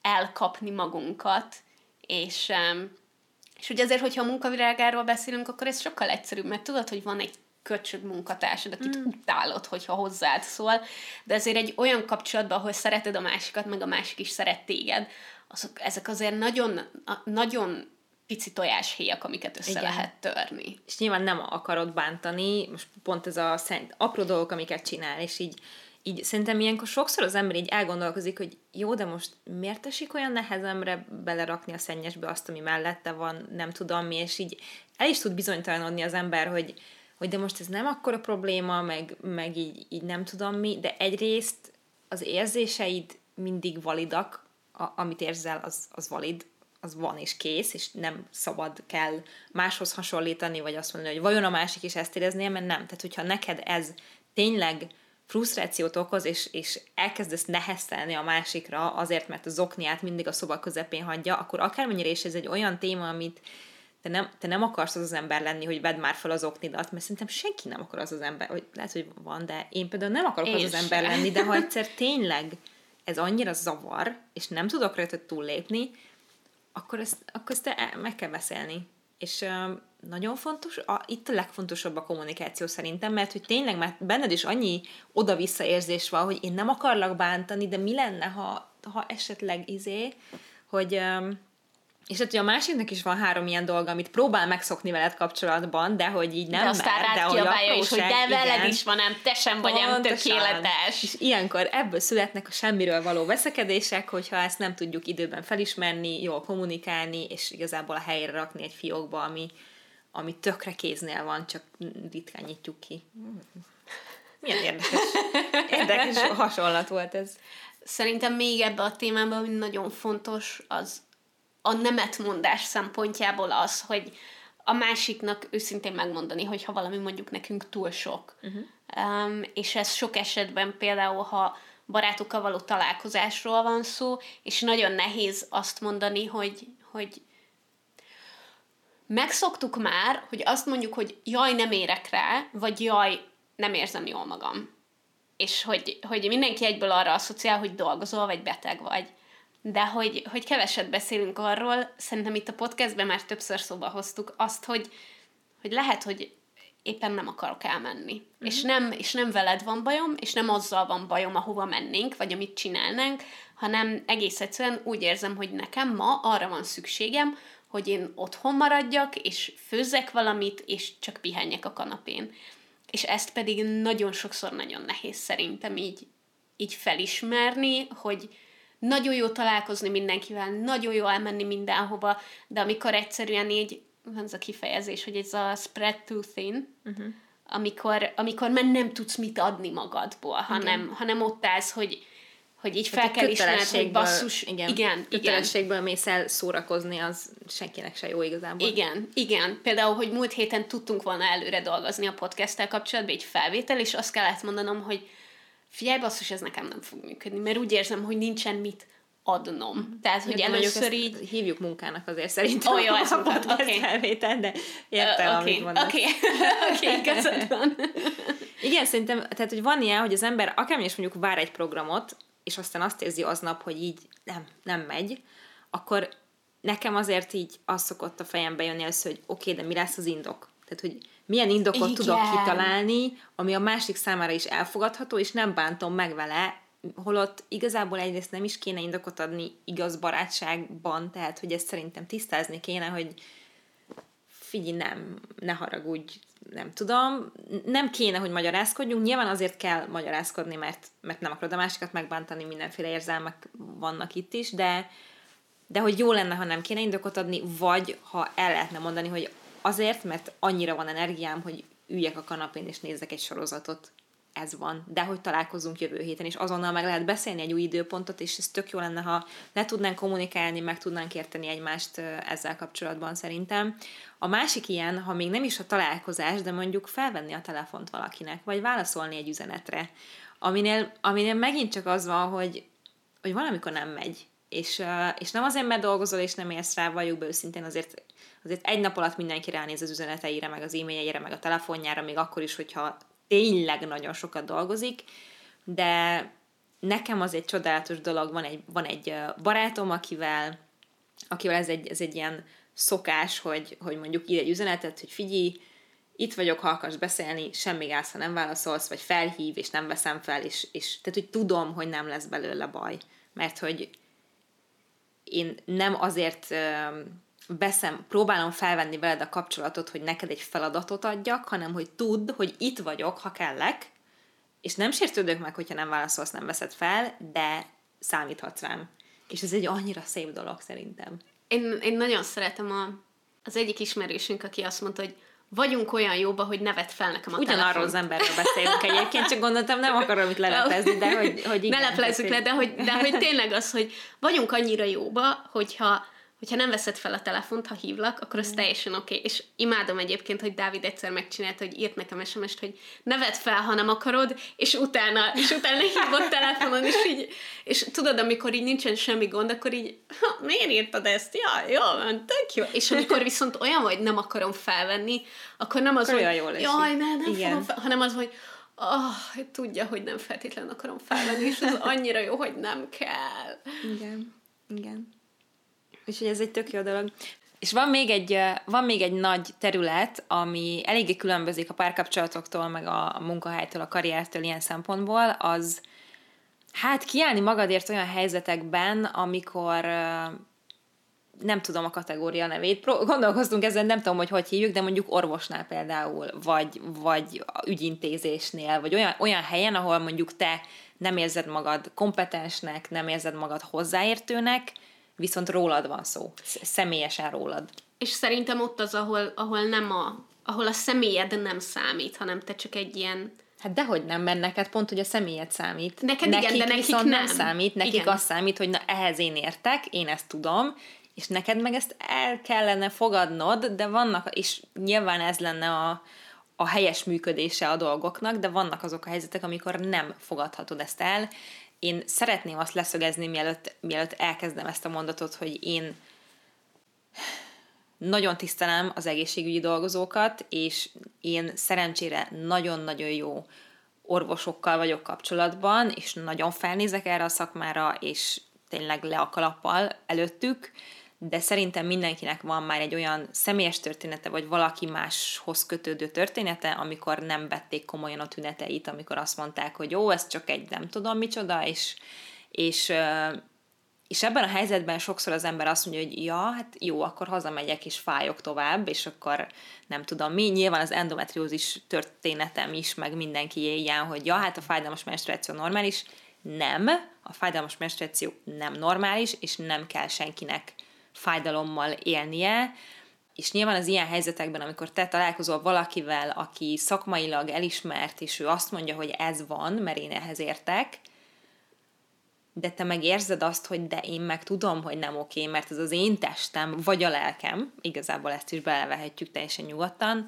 S2: elkapni magunkat, és, és ugye azért, hogyha a munkavilágáról beszélünk, akkor ez sokkal egyszerűbb, mert tudod, hogy van egy köcsög munkatársad, akit mm. utálod, hogyha hozzád szól, de azért egy olyan kapcsolatban, ahol szereted a másikat, meg a másik is szeret téged, azok, ezek azért nagyon, nagyon pici tojáshéjak, amiket össze Igen. lehet törni.
S1: És nyilván nem akarod bántani, most pont ez a szent, apró dolgok, amiket csinál, és így így szerintem ilyenkor sokszor az ember így elgondolkozik, hogy jó, de most miért esik olyan nehezemre belerakni a szennyesbe azt, ami mellette van, nem tudom mi, és így el is tud bizonytalanodni az ember, hogy, hogy de most ez nem akkora probléma, meg, meg így, így nem tudom mi, de egyrészt az érzéseid mindig validak, a, amit érzel, az, az valid, az van és kész, és nem szabad kell máshoz hasonlítani, vagy azt mondani, hogy vajon a másik is ezt érezné, mert nem. Tehát, hogyha neked ez tényleg frusztrációt okoz, és, és elkezdesz neheztelni a másikra azért, mert az okniát mindig a szoba közepén hagyja, akkor akármennyire is ez egy olyan téma, amit te nem, te nem akarsz az az ember lenni, hogy vedd már fel az oknidat, mert szerintem senki nem akar az az ember, hogy lehet, hogy van, de én például nem akarok én az az ember lenni, de ha egyszer tényleg ez annyira zavar, és nem tudok rajta túllépni, akkor ezt, akkor ezt meg kell beszélni. És uh, nagyon fontos, a, itt a legfontosabb a kommunikáció szerintem, mert hogy tényleg már benned is annyi oda-vissza érzés van, hogy én nem akarlak bántani, de mi lenne, ha, ha esetleg izé, hogy um, és hát, hogy a másiknak is van három ilyen dolga, amit próbál megszokni veled kapcsolatban, de hogy így nem
S2: de aztán mer, de hogy apróság, is, hogy de veled igen, is van, nem, te sem vagy nem tökéletes.
S1: És ilyenkor ebből születnek a semmiről való veszekedések, hogyha ezt nem tudjuk időben felismerni, jól kommunikálni, és igazából a helyre rakni egy fiókba, ami, ami tökre kéznél van, csak ritkán nyitjuk ki. Milyen érdekes, érdekes hasonlat volt ez.
S2: Szerintem még ebbe a témában, ami nagyon fontos, az a nemetmondás szempontjából az, hogy a másiknak őszintén megmondani, hogy ha valami mondjuk nekünk túl sok. Uh-huh. Um, és ez sok esetben például, ha barátokkal való találkozásról van szó, és nagyon nehéz azt mondani, hogy, hogy megszoktuk már, hogy azt mondjuk, hogy jaj, nem érek rá, vagy jaj, nem érzem jól magam. És hogy, hogy mindenki egyből arra asszociál, hogy dolgozol, vagy beteg vagy de hogy, hogy keveset beszélünk arról, szerintem itt a podcastben már többször szóba hoztuk azt, hogy, hogy lehet, hogy éppen nem akarok elmenni. Mm-hmm. És, nem, és nem veled van bajom, és nem azzal van bajom, ahova mennénk, vagy amit csinálnánk, hanem egész egyszerűen úgy érzem, hogy nekem ma arra van szükségem, hogy én otthon maradjak, és főzzek valamit, és csak pihenjek a kanapén. És ezt pedig nagyon sokszor nagyon nehéz szerintem így, így felismerni, hogy, nagyon jó találkozni mindenkivel, nagyon jó elmenni mindenhova, de amikor egyszerűen így, van ez a kifejezés, hogy ez a spread too thin, uh-huh. amikor, amikor már nem tudsz mit adni magadból, hanem, hanem ott állsz, hogy, hogy így fel kell ismerned, hogy basszus,
S1: igen, igen, kötelességből mész el szórakozni, az senkinek se jó igazából.
S2: Igen, igen. Például, hogy múlt héten tudtunk volna előre dolgozni a podcasttel kapcsolatban, egy felvétel, és azt kellett mondanom, hogy figyelj, basszus, ez nekem nem fog működni, mert úgy érzem, hogy nincsen mit adnom. Mhm. Tehát, hogy
S1: Értem, először így... Hívjuk munkának azért szerintem. Oh, jó, ez a podcast okay. de értem, uh, okay. amit mondasz. Oké, okay. okay, van. Igen, szerintem, tehát, hogy van ilyen, hogy az ember akármi is mondjuk vár egy programot, és aztán azt érzi aznap, hogy így nem, nem megy, akkor nekem azért így az szokott a fejembe jönni először, hogy oké, okay, de mi lesz az indok? Tehát, hogy milyen indokot Igen. tudok kitalálni, ami a másik számára is elfogadható, és nem bántom meg vele, holott igazából egyrészt nem is kéne indokot adni igaz barátságban, tehát, hogy ezt szerintem tisztázni kéne, hogy figyelj, nem, ne haragudj, nem tudom, nem kéne, hogy magyarázkodjunk, nyilván azért kell magyarázkodni, mert, mert nem akarod a másikat megbántani, mindenféle érzelmek vannak itt is, de, de hogy jó lenne, ha nem kéne indokot adni, vagy ha el lehetne mondani, hogy azért, mert annyira van energiám, hogy üljek a kanapén és nézzek egy sorozatot, ez van, de hogy találkozunk jövő héten, és azonnal meg lehet beszélni egy új időpontot, és ez tök jó lenne, ha le tudnánk kommunikálni, meg tudnánk érteni egymást ezzel kapcsolatban szerintem. A másik ilyen, ha még nem is a találkozás, de mondjuk felvenni a telefont valakinek, vagy válaszolni egy üzenetre, aminél, aminél megint csak az van, hogy, hogy valamikor nem megy, és, és nem azért, mert dolgozol, és nem érsz rá, valljuk be őszintén, azért, azért egy nap alatt mindenki ránéz az üzeneteire, meg az e-mailjeire, meg a telefonjára, még akkor is, hogyha tényleg nagyon sokat dolgozik, de nekem az egy csodálatos dolog, van egy, van egy barátom, akivel, akivel ez egy, ez egy ilyen szokás, hogy, hogy mondjuk ír egy üzenetet, hogy figyelj, itt vagyok, ha akarsz beszélni, semmi gáz, ha nem válaszolsz, vagy felhív, és nem veszem fel, és, és tehát, hogy tudom, hogy nem lesz belőle baj. Mert hogy én nem azért veszem, próbálom felvenni veled a kapcsolatot, hogy neked egy feladatot adjak, hanem hogy tudd, hogy itt vagyok, ha kellek, és nem sértődök meg, hogyha nem válaszolsz, nem veszed fel, de számíthatsz rám. És ez egy annyira szép dolog szerintem.
S2: Én, én nagyon szeretem a, az egyik ismerősünk, aki azt mondta, hogy vagyunk olyan jóba, hogy nevet fel nekem a
S1: Ugyanarról az emberről beszélünk egyébként, csak gondoltam, nem akarom itt lelepezni, de hogy, hogy
S2: igen. Ne leplezzük le, de hogy, de hogy tényleg az, hogy vagyunk annyira jóba, hogyha hogyha nem veszed fel a telefont, ha hívlak, akkor az mm. teljesen oké. Okay. És imádom egyébként, hogy Dávid egyszer megcsinálta, hogy írt nekem sms hogy ne vedd fel, ha nem akarod, és utána, és utána hívott telefonon, és így, és tudod, amikor így nincsen semmi gond, akkor így, ha, miért írtad ezt? Ja, jó, tök jó. És amikor viszont olyan vagy, nem akarom felvenni, akkor nem az, akkor hogy jól jaj, ne, nem Igen. fogom fel, hanem az, hogy oh, tudja, hogy nem feltétlenül akarom felvenni, és az annyira jó, hogy nem kell.
S1: Igen. Igen. Úgyhogy ez egy tök jó dolog. És van még, egy, van még egy nagy terület, ami eléggé különbözik a párkapcsolatoktól, meg a, munkahelytől, a karriertől ilyen szempontból, az hát kiállni magadért olyan helyzetekben, amikor nem tudom a kategória nevét, gondolkoztunk ezen, nem tudom, hogy hogy hívjuk, de mondjuk orvosnál például, vagy, vagy ügyintézésnél, vagy olyan, olyan helyen, ahol mondjuk te nem érzed magad kompetensnek, nem érzed magad hozzáértőnek, viszont rólad van szó, személyesen rólad.
S2: És szerintem ott az, ahol, ahol nem a, ahol a személyed nem számít, hanem te csak egy ilyen
S1: Hát dehogy nem, mert neked pont, hogy a személyed számít. Neked nekik igen, de nekik viszont nem. nem számít, nekik igen. az számít, hogy na ehhez én értek, én ezt tudom, és neked meg ezt el kellene fogadnod, de vannak, és nyilván ez lenne a, a helyes működése a dolgoknak, de vannak azok a helyzetek, amikor nem fogadhatod ezt el, én szeretném azt leszögezni, mielőtt, mielőtt elkezdem ezt a mondatot, hogy én nagyon tisztelem az egészségügyi dolgozókat, és én szerencsére nagyon-nagyon jó orvosokkal vagyok kapcsolatban, és nagyon felnézek erre a szakmára, és tényleg le a kalappal előttük, de szerintem mindenkinek van már egy olyan személyes története, vagy valaki máshoz kötődő története, amikor nem vették komolyan a tüneteit, amikor azt mondták, hogy jó, ez csak egy nem tudom micsoda, és, és, és ebben a helyzetben sokszor az ember azt mondja, hogy ja, hát jó, akkor hazamegyek és fájok tovább, és akkor nem tudom mi. Nyilván az endometriózis történetem is, meg mindenki ilyen, hogy ja, hát a fájdalmas menstruáció normális. Nem, a fájdalmas menstruáció nem normális, és nem kell senkinek fájdalommal élnie, és nyilván az ilyen helyzetekben, amikor te találkozol valakivel, aki szakmailag elismert, és ő azt mondja, hogy ez van, mert én ehhez értek, de te meg érzed azt, hogy de én meg tudom, hogy nem oké, mert ez az én testem, vagy a lelkem, igazából ezt is belevehetjük teljesen nyugodtan,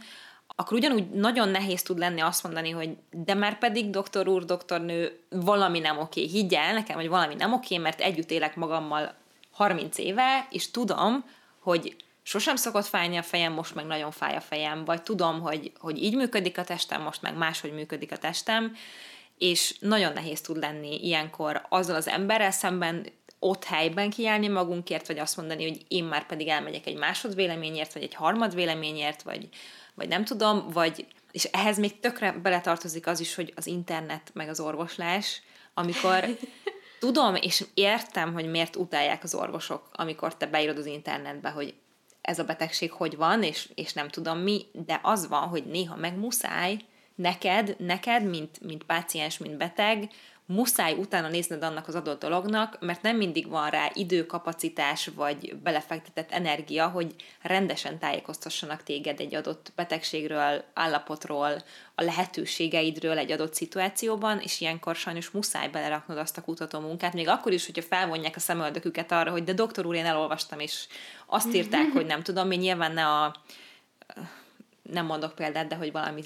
S1: akkor ugyanúgy nagyon nehéz tud lenni azt mondani, hogy de már pedig doktor úr, doktornő, valami nem oké, higgye el nekem, hogy valami nem oké, mert együtt élek magammal 30 éve, és tudom, hogy sosem szokott fájni a fejem, most meg nagyon fáj a fejem, vagy tudom, hogy, hogy így működik a testem, most meg máshogy működik a testem, és nagyon nehéz tud lenni ilyenkor azzal az emberrel szemben ott helyben kiállni magunkért, vagy azt mondani, hogy én már pedig elmegyek egy másod véleményért, vagy egy harmad véleményért, vagy, vagy nem tudom, vagy, és ehhez még tökre beletartozik az is, hogy az internet, meg az orvoslás, amikor tudom és értem, hogy miért utálják az orvosok, amikor te beírod az internetbe, hogy ez a betegség hogy van, és, és nem tudom mi, de az van, hogy néha meg muszáj neked, neked, mint, mint páciens, mint beteg, muszáj utána nézned annak az adott dolognak, mert nem mindig van rá időkapacitás vagy belefektetett energia, hogy rendesen tájékoztassanak téged egy adott betegségről, állapotról, a lehetőségeidről egy adott szituációban, és ilyenkor sajnos muszáj beleraknod azt a kutató munkát, még akkor is, hogyha felvonják a szemöldöküket arra, hogy de doktor úr, én elolvastam, és azt írták, hogy nem tudom, mi nyilván ne a nem mondok példát, de hogy valami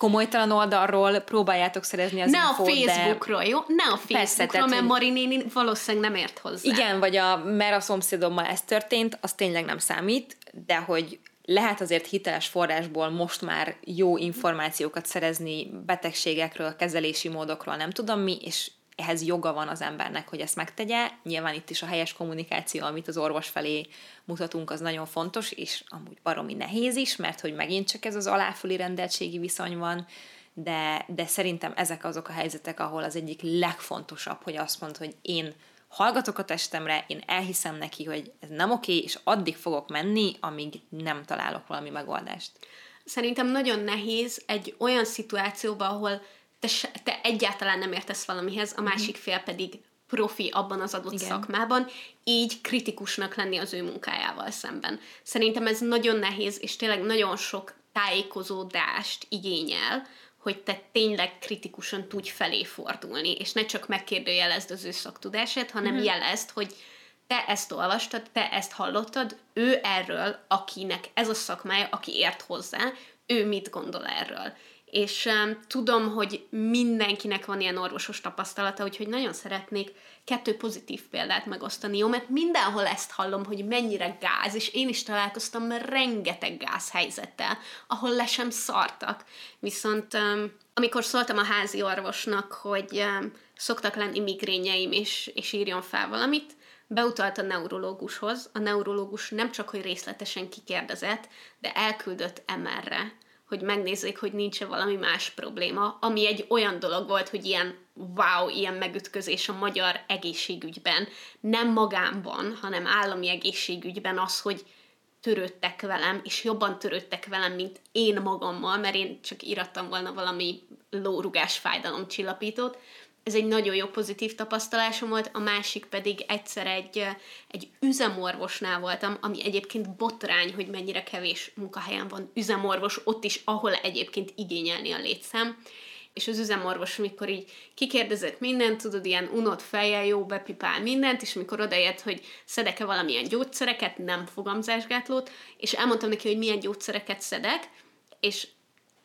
S1: komolytalan oldalról próbáljátok szerezni az
S2: Ne
S1: infót,
S2: a Facebookról, de... jó? Ne a Facebookról, Persze, tehát, mert Mari néni valószínűleg nem ért hozzá.
S1: Igen, vagy a mert a szomszédommal ez történt, az tényleg nem számít, de hogy lehet azért hiteles forrásból most már jó információkat szerezni betegségekről, kezelési módokról, nem tudom mi, és ehhez joga van az embernek, hogy ezt megtegye. Nyilván itt is a helyes kommunikáció, amit az orvos felé mutatunk, az nagyon fontos, és amúgy baromi nehéz is, mert hogy megint csak ez az aláföli rendeltségi viszony van, de, de szerintem ezek azok a helyzetek, ahol az egyik legfontosabb, hogy azt mond, hogy én hallgatok a testemre, én elhiszem neki, hogy ez nem oké, és addig fogok menni, amíg nem találok valami megoldást.
S2: Szerintem nagyon nehéz egy olyan szituációban, ahol te, te egyáltalán nem értesz valamihez, a másik fél pedig profi abban az adott Igen. szakmában, így kritikusnak lenni az ő munkájával szemben. Szerintem ez nagyon nehéz, és tényleg nagyon sok tájékozódást igényel, hogy te tényleg kritikusan tudj felé fordulni, és ne csak megkérdőjelezd az ő szaktudását, hanem mm. jelezd, hogy te ezt olvastad, te ezt hallottad, ő erről, akinek ez a szakmája, aki ért hozzá, ő mit gondol erről és um, tudom, hogy mindenkinek van ilyen orvosos tapasztalata, úgyhogy nagyon szeretnék kettő pozitív példát megosztani, jó? Mert mindenhol ezt hallom, hogy mennyire gáz, és én is találkoztam rengeteg gáz helyzettel, ahol le sem szartak. Viszont um, amikor szóltam a házi orvosnak, hogy um, szoktak lenni migrényeim, és, és írjon fel valamit, beutalt a neurológushoz. A neurológus nem csak, hogy részletesen kikérdezett, de elküldött MR-re hogy megnézzék, hogy nincs-e valami más probléma, ami egy olyan dolog volt, hogy ilyen wow, ilyen megütközés a magyar egészségügyben, nem magámban, hanem állami egészségügyben az, hogy törődtek velem, és jobban törődtek velem, mint én magammal, mert én csak irattam volna valami lórugás fájdalom csillapítót, ez egy nagyon jó pozitív tapasztalásom volt, a másik pedig egyszer egy, egy üzemorvosnál voltam, ami egyébként botrány, hogy mennyire kevés munkahelyen van üzemorvos, ott is, ahol egyébként igényelni a létszám, és az üzemorvos, mikor így kikérdezett mindent, tudod, ilyen unott fejjel, jó, bepipál mindent, és mikor odaért, hogy szedek-e valamilyen gyógyszereket, nem fogamzásgátlót, és elmondtam neki, hogy milyen gyógyszereket szedek, és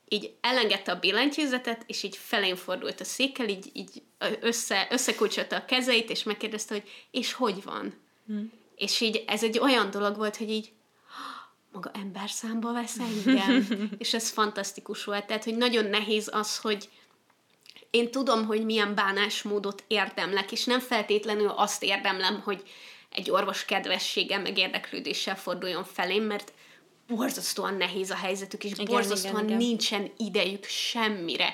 S2: így elengedte a billentyűzetet, és így felén fordult a székkel, így, így össze, összekulcsolta a kezeit, és megkérdezte, hogy és hogy van? Hmm. És így ez egy olyan dolog volt, hogy így maga ember számba vesz engem, és ez fantasztikus volt. Tehát, hogy nagyon nehéz az, hogy én tudom, hogy milyen bánásmódot érdemlek, és nem feltétlenül azt érdemlem, hogy egy orvos kedvességgel, meg érdeklődéssel forduljon felém, mert borzasztóan nehéz a helyzetük, és igen, borzasztóan igen, igen. nincsen idejük semmire.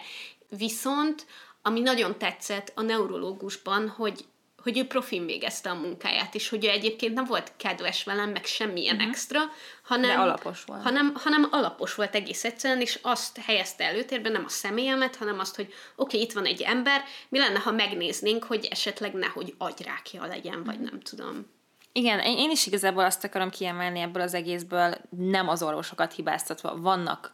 S2: Viszont, ami nagyon tetszett a neurológusban, hogy hogy ő profin végezte a munkáját, és hogy ő egyébként nem volt kedves velem, meg semmilyen uh-huh. extra, hanem,
S1: De alapos volt.
S2: Hanem, hanem alapos volt egész egyszerűen, és azt helyezte előtérbe, nem a személyemet, hanem azt, hogy oké, okay, itt van egy ember, mi lenne, ha megnéznénk, hogy esetleg nehogy agyrákja legyen, vagy nem tudom.
S1: Igen, én is igazából azt akarom kiemelni ebből az egészből, nem az orvosokat hibáztatva. Vannak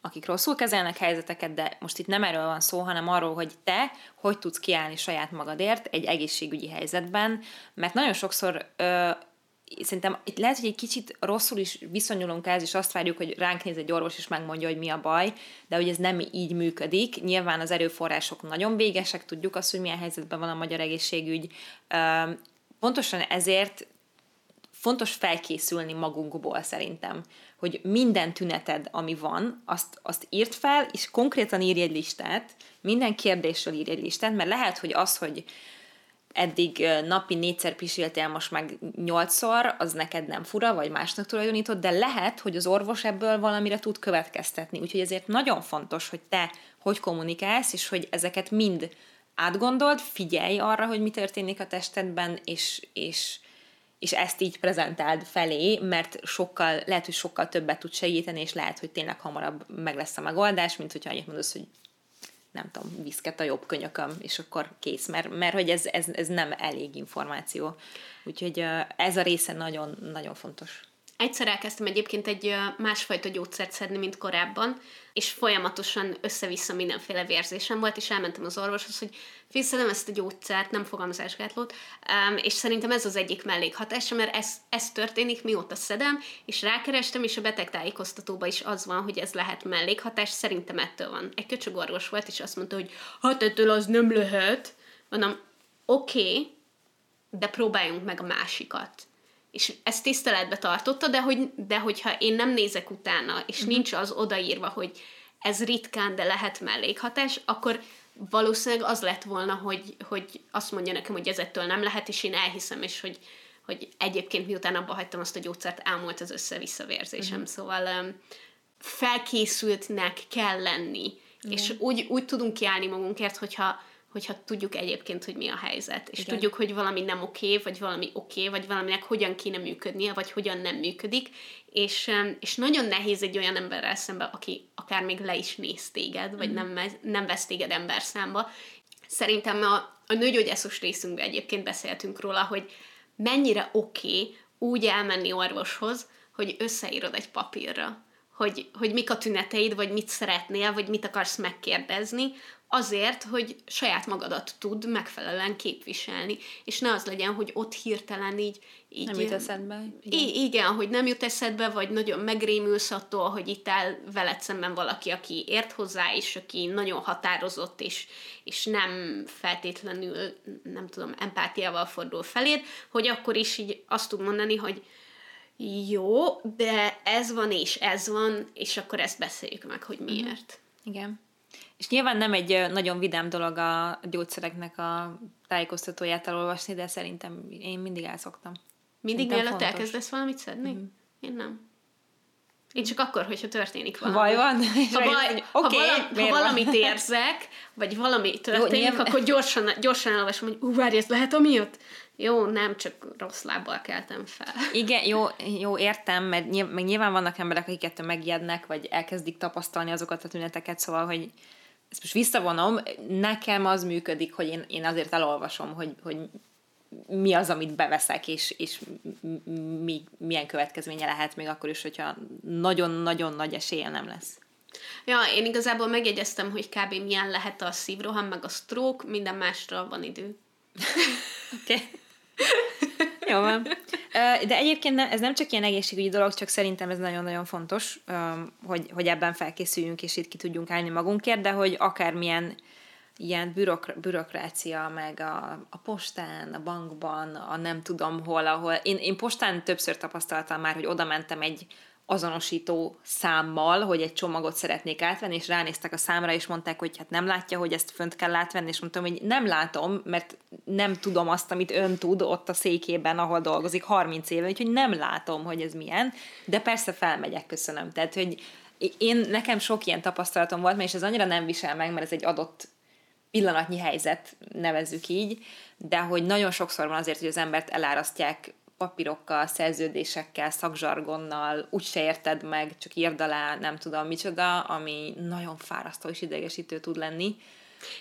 S1: akik rosszul kezelnek helyzeteket, de most itt nem erről van szó, hanem arról, hogy te hogy tudsz kiállni saját magadért egy egészségügyi helyzetben, mert nagyon sokszor ö, szerintem itt lehet, hogy egy kicsit rosszul is viszonyulunk ez, és azt várjuk, hogy ránk néz egy orvos, és megmondja, hogy mi a baj, de hogy ez nem így működik. Nyilván az erőforrások nagyon végesek, tudjuk azt, hogy milyen helyzetben van a magyar egészségügy. Pontosan ezért fontos felkészülni magunkból szerintem, hogy minden tüneted, ami van, azt, azt írt fel, és konkrétan írj egy listát, minden kérdésről írj egy listát, mert lehet, hogy az, hogy eddig napi négyszer pisiltél, most meg nyolcszor, az neked nem fura, vagy másnak tulajdonított, de lehet, hogy az orvos ebből valamire tud következtetni. Úgyhogy ezért nagyon fontos, hogy te hogy kommunikálsz, és hogy ezeket mind átgondold, figyelj arra, hogy mi történik a testedben, és, és, és ezt így prezentáld felé, mert sokkal, lehet, hogy sokkal többet tud segíteni, és lehet, hogy tényleg hamarabb meg lesz a megoldás, mint hogyha annyit mondasz, hogy nem tudom, viszket a jobb könyököm, és akkor kész, mert, mert hogy ez, ez, ez nem elég információ. Úgyhogy ez a része nagyon, nagyon fontos.
S2: Egyszer elkezdtem egyébként egy másfajta gyógyszert szedni, mint korábban, és folyamatosan össze-vissza mindenféle vérzésem volt, és elmentem az orvoshoz, hogy fiszedem ezt a gyógyszert, nem fogalmazásgátlót, és szerintem ez az egyik mellékhatása, mert ez, ez történik, mióta szedem, és rákerestem, és a betegtájékoztatóban is az van, hogy ez lehet mellékhatás, szerintem ettől van. Egy köcsög orvos volt, és azt mondta, hogy hát ettől az nem lehet. Mondom, oké, okay, de próbáljunk meg a másikat és ezt tiszteletbe tartotta, de, hogy, de hogyha én nem nézek utána, és uh-huh. nincs az odaírva, hogy ez ritkán, de lehet mellékhatás, akkor valószínűleg az lett volna, hogy, hogy azt mondja nekem, hogy ez ettől nem lehet, és én elhiszem, és hogy, hogy egyébként miután abba hagytam azt a gyógyszert, elmúlt az össze-visszavérzésem. Uh-huh. Szóval um, felkészültnek kell lenni, uh-huh. és úgy, úgy tudunk kiállni magunkért, hogyha hogyha tudjuk egyébként, hogy mi a helyzet, és Igen. tudjuk, hogy valami nem oké, vagy valami oké, vagy valaminek hogyan kéne működnie, vagy hogyan nem működik, és, és nagyon nehéz egy olyan emberrel szembe, aki akár még le is néz téged, vagy mm. nem, nem vesz téged ember számba. Szerintem a, a nőgyógyászos részünkben egyébként beszéltünk róla, hogy mennyire oké úgy elmenni orvoshoz, hogy összeírod egy papírra hogy, hogy mik a tüneteid, vagy mit szeretnél, vagy mit akarsz megkérdezni, azért, hogy saját magadat tud megfelelően képviselni, és ne az legyen, hogy ott hirtelen így... így
S1: nem jut eszedbe.
S2: Igen. igen, hogy nem jut eszedbe, vagy nagyon megrémülsz attól, hogy itt áll veled szemben valaki, aki ért hozzá, és aki nagyon határozott, és, és nem feltétlenül, nem tudom, empátiával fordul feléd, hogy akkor is így azt tud mondani, hogy jó, de ez van és ez van, és akkor ezt beszéljük meg, hogy miért.
S1: Uh-huh. Igen. És nyilván nem egy nagyon vidám dolog a gyógyszereknek a tájékoztatóját elolvasni, de szerintem én mindig elszoktam.
S2: Mindig mielőtt elkezdesz valamit szedni? Mm. Én nem. Én csak akkor, hogyha történik valami.
S1: Baj van?
S2: Ha, baj, okay, ha, vala, ha valamit érzek, vagy valami történik, jó, nyilván... akkor gyorsan, gyorsan elolvasom, hogy ú, várj, ez lehet amiatt? Jó, nem, csak rossz lábbal keltem fel.
S1: Igen, jó, jó értem, mert nyilván, meg nyilván vannak emberek, akik ettől megijednek, vagy elkezdik tapasztalni azokat a tüneteket, szóval, hogy ezt most visszavonom, nekem az működik, hogy én, én azért elolvasom, hogy, hogy mi az, amit beveszek, és, és mi, milyen következménye lehet még akkor is, hogyha nagyon-nagyon nagy esélye nem lesz.
S2: Ja, én igazából megjegyeztem, hogy kb. milyen lehet a szívroham, meg a stroke, minden másra van idő.
S1: Oké. okay. Jó van. De egyébként ez nem csak ilyen egészségügyi dolog, csak szerintem ez nagyon-nagyon fontos, hogy, hogy ebben felkészüljünk, és itt ki tudjunk állni magunkért, de hogy akármilyen ilyen bürokra, bürokrácia, meg a, a postán, a bankban, a nem tudom hol, ahol. Én, én postán többször tapasztaltam már, hogy oda mentem egy azonosító számmal, hogy egy csomagot szeretnék átvenni, és ránéztek a számra, és mondták, hogy hát nem látja, hogy ezt fönt kell átvenni, és mondtam, hogy nem látom, mert nem tudom azt, amit ön tud ott a székében, ahol dolgozik 30 éve, úgyhogy nem látom, hogy ez milyen, de persze felmegyek, köszönöm. Tehát, hogy én, nekem sok ilyen tapasztalatom volt, és ez annyira nem visel meg, mert ez egy adott pillanatnyi helyzet, nevezzük így, de hogy nagyon sokszor van azért, hogy az embert elárasztják papírokkal, szerződésekkel, szakzsargonnal, úgy se érted meg, csak írd alá, nem tudom micsoda, ami nagyon fárasztó és idegesítő tud lenni.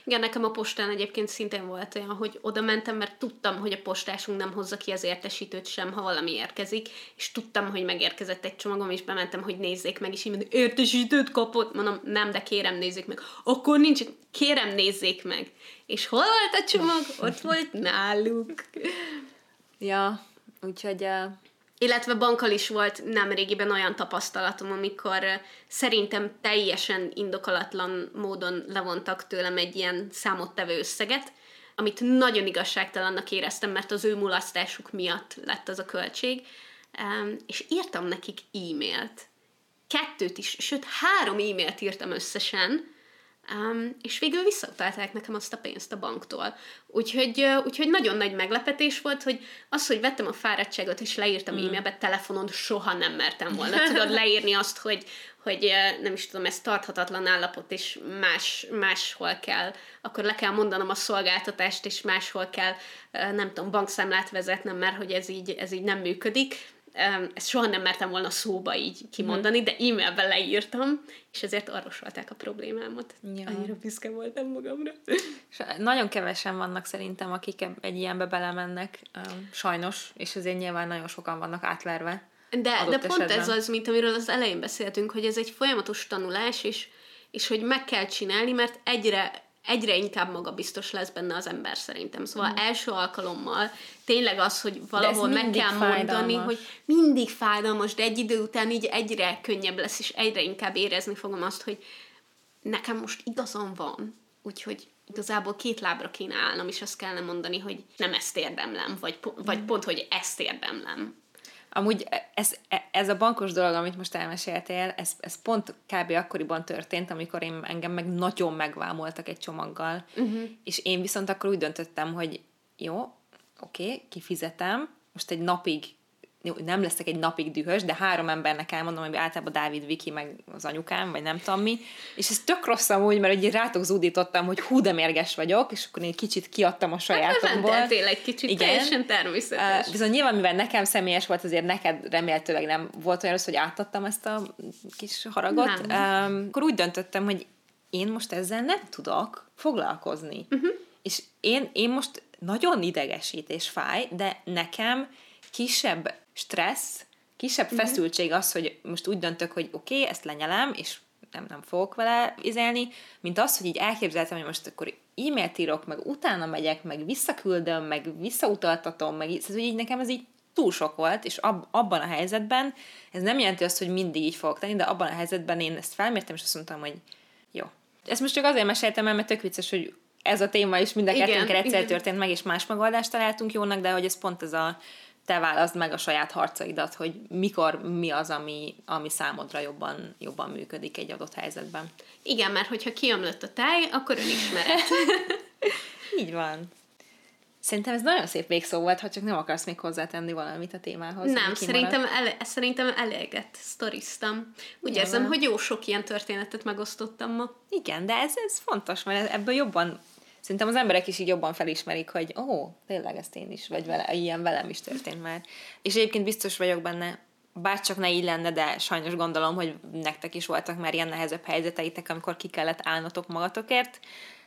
S2: Igen, nekem a postán egyébként szintén volt olyan, hogy oda mentem, mert tudtam, hogy a postásunk nem hozza ki az értesítőt sem, ha valami érkezik, és tudtam, hogy megérkezett egy csomagom, és bementem, hogy nézzék meg, és így mondom, értesítőt kapott, mondom, nem, de kérem nézzék meg. Akkor nincs, kérem nézzék meg. És hol volt a csomag? Ott volt náluk.
S1: Ja, úgyhogy uh,
S2: illetve bankkal is volt nemrégiben olyan tapasztalatom, amikor szerintem teljesen indokolatlan módon levontak tőlem egy ilyen számottevő összeget, amit nagyon igazságtalannak éreztem, mert az ő mulasztásuk miatt lett az a költség, és írtam nekik e-mailt. Kettőt is, sőt három e-mailt írtam összesen, Um, és végül visszautalták nekem azt a pénzt a banktól. Úgyhogy, úgyhogy nagyon nagy meglepetés volt, hogy az, hogy vettem a fáradtságot és leírtam mm. e-mailbe, telefonon soha nem mertem volna. Tudod leírni azt, hogy, hogy nem is tudom, ez tarthatatlan állapot, és más, máshol kell, akkor le kell mondanom a szolgáltatást, és máshol kell, nem tudom, bankszámlát vezetnem, mert hogy ez így, ez így nem működik ezt soha nem mertem volna szóba így kimondani, mm. de e-mailben leírtam, és ezért orvosolták a problémámat. Ja. Annyira büszke voltam magamra.
S1: És nagyon kevesen vannak szerintem, akik egy ilyenbe belemennek, sajnos, és azért nyilván nagyon sokan vannak átverve.
S2: De, de pont esetben. ez az, mint amiről az elején beszéltünk, hogy ez egy folyamatos tanulás, és, és hogy meg kell csinálni, mert egyre egyre inkább magabiztos lesz benne az ember szerintem. Szóval mm. első alkalommal tényleg az, hogy valahol meg kell fájdalmas. mondani, hogy mindig fájdalmas, de egy idő után így egyre könnyebb lesz, és egyre inkább érezni fogom azt, hogy nekem most igazam van, úgyhogy igazából két lábra kéne állnom, és azt kellene mondani, hogy nem ezt érdemlem, vagy, vagy mm. pont, hogy ezt érdemlem.
S1: Amúgy ez, ez a bankos dolog, amit most elmeséltél, ez, ez pont kb. akkoriban történt, amikor én engem meg nagyon megvámoltak egy csomaggal, uh-huh. és én viszont akkor úgy döntöttem, hogy jó, oké, okay, kifizetem, most egy napig nem leszek egy napig dühös, de három embernek elmondom, hogy általában Dávid, Viki, meg az anyukám, vagy nem tudom mi, és ez tök rossz amúgy, mert egy rátok zúdítottam, hogy hú, de mérges vagyok, és akkor én egy kicsit kiadtam a sajátomból. Hát
S2: egy kicsit, Igen. teljesen természetes.
S1: Uh, viszont nyilván, mivel nekem személyes volt, azért neked remélhetőleg nem volt olyan rossz, hogy átadtam ezt a kis haragot. Nem. Um, akkor úgy döntöttem, hogy én most ezzel nem tudok foglalkozni. Uh-huh. És én, én most nagyon idegesít és fáj, de nekem kisebb stressz, kisebb mm-hmm. feszültség az, hogy most úgy döntök, hogy oké, okay, ezt lenyelem, és nem, nem fogok vele izelni, mint az, hogy így elképzeltem, hogy most akkor e-mailt írok, meg utána megyek, meg visszaküldöm, meg visszautaltatom, meg így, hogy így nekem ez így túl sok volt, és ab, abban a helyzetben, ez nem jelenti azt, hogy mindig így fogok tenni, de abban a helyzetben én ezt felmértem, és azt mondtam, hogy jó. Ezt most csak azért meséltem el, mert tök vicces, hogy ez a téma is mind a kettőnkre egyszer történt meg, és más megoldást találtunk jónak, de hogy ez pont ez a te válaszd meg a saját harcaidat, hogy mikor mi az, ami, ami számodra jobban, jobban működik egy adott helyzetben.
S2: Igen, mert hogyha kiömlött a táj, akkor önismeret.
S1: Így van. Szerintem ez nagyon szép végszó volt, ha csak nem akarsz még hozzátenni valamit a témához.
S2: Nem, szerintem, ele, szerintem eléget sztoriztam. Úgy Igen, érzem, hogy jó sok ilyen történetet megosztottam ma.
S1: Igen, de ez, ez fontos, mert ebből jobban szerintem az emberek is így jobban felismerik, hogy ó, oh, tényleg ezt én is, vagy vele, ilyen velem is történt már. És egyébként biztos vagyok benne, bárcsak ne így lenne, de sajnos gondolom, hogy nektek is voltak már ilyen nehezebb helyzeteitek, amikor ki kellett állnotok magatokért.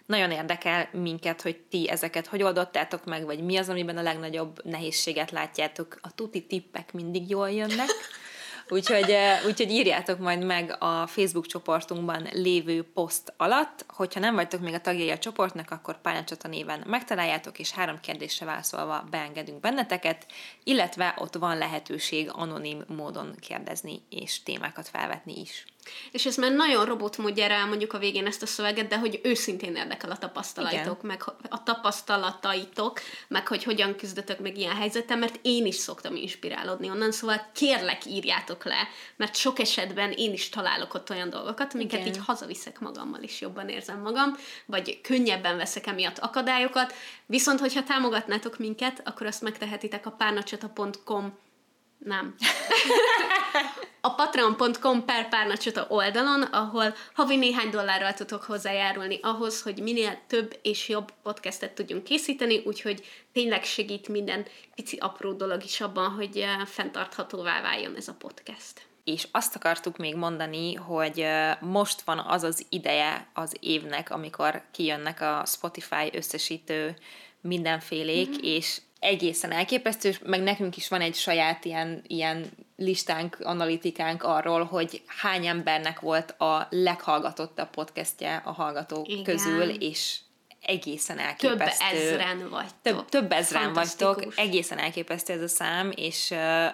S1: Nagyon érdekel minket, hogy ti ezeket hogy oldottátok meg, vagy mi az, amiben a legnagyobb nehézséget látjátok. A tuti tippek mindig jól jönnek. Úgyhogy, úgyhogy írjátok majd meg a Facebook csoportunkban lévő poszt alatt, hogyha nem vagytok még a tagjai a csoportnak, akkor Pályacsata néven megtaláljátok, és három kérdésre válaszolva beengedünk benneteket, illetve ott van lehetőség anonim módon kérdezni és témákat felvetni is.
S2: És ezt már nagyon robotmódjára elmondjuk a végén ezt a szöveget, de hogy őszintén érdekel a tapasztalaitok, meg a tapasztalataitok, meg hogy hogyan küzdötök meg ilyen helyzetem, mert én is szoktam inspirálódni onnan, szóval kérlek írjátok le, mert sok esetben én is találok ott olyan dolgokat, amiket Igen. így hazaviszek magammal is jobban érzem magam, vagy könnyebben veszek emiatt akadályokat, viszont hogyha támogatnátok minket, akkor azt megtehetitek a párnacsata.com nem. a patreon.com per párnacsota oldalon, ahol havi néhány dollárral tudok hozzájárulni ahhoz, hogy minél több és jobb podcastet tudjunk készíteni, úgyhogy tényleg segít minden pici apró dolog is abban, hogy eh, fenntarthatóvá váljon ez a podcast.
S1: és azt akartuk még mondani, hogy most van az az ideje az évnek, amikor kijönnek a Spotify összesítő mindenfélék, mm-hmm. és egészen elképesztő, meg nekünk is van egy saját ilyen, ilyen listánk, analitikánk arról, hogy hány embernek volt a leghallgatottabb podcastje a hallgatók Igen. közül, és egészen elképesztő.
S2: Több ezren vagytok.
S1: Több, több ezren vagytok, egészen elképesztő ez a szám, és uh,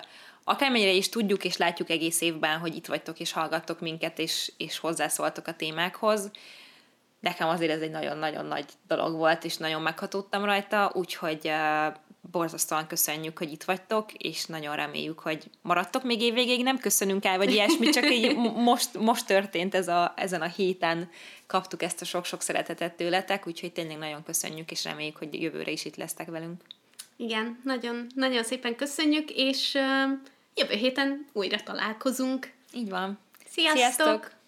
S1: akármennyire is tudjuk és látjuk egész évben, hogy itt vagytok és hallgattok minket, és, és hozzászóltok a témákhoz, nekem azért ez egy nagyon-nagyon nagy dolog volt, és nagyon meghatódtam rajta, úgyhogy uh, borzasztóan köszönjük, hogy itt vagytok, és nagyon reméljük, hogy maradtok még évvégéig, nem köszönünk el, vagy ilyesmi, csak így most, most történt ez a, ezen a héten, kaptuk ezt a sok-sok szeretetet tőletek, úgyhogy tényleg nagyon köszönjük, és reméljük, hogy jövőre is itt lesztek velünk.
S2: Igen, nagyon, nagyon szépen köszönjük, és uh, jövő héten újra találkozunk.
S1: Így van.
S2: Sziasztok! Sziasztok!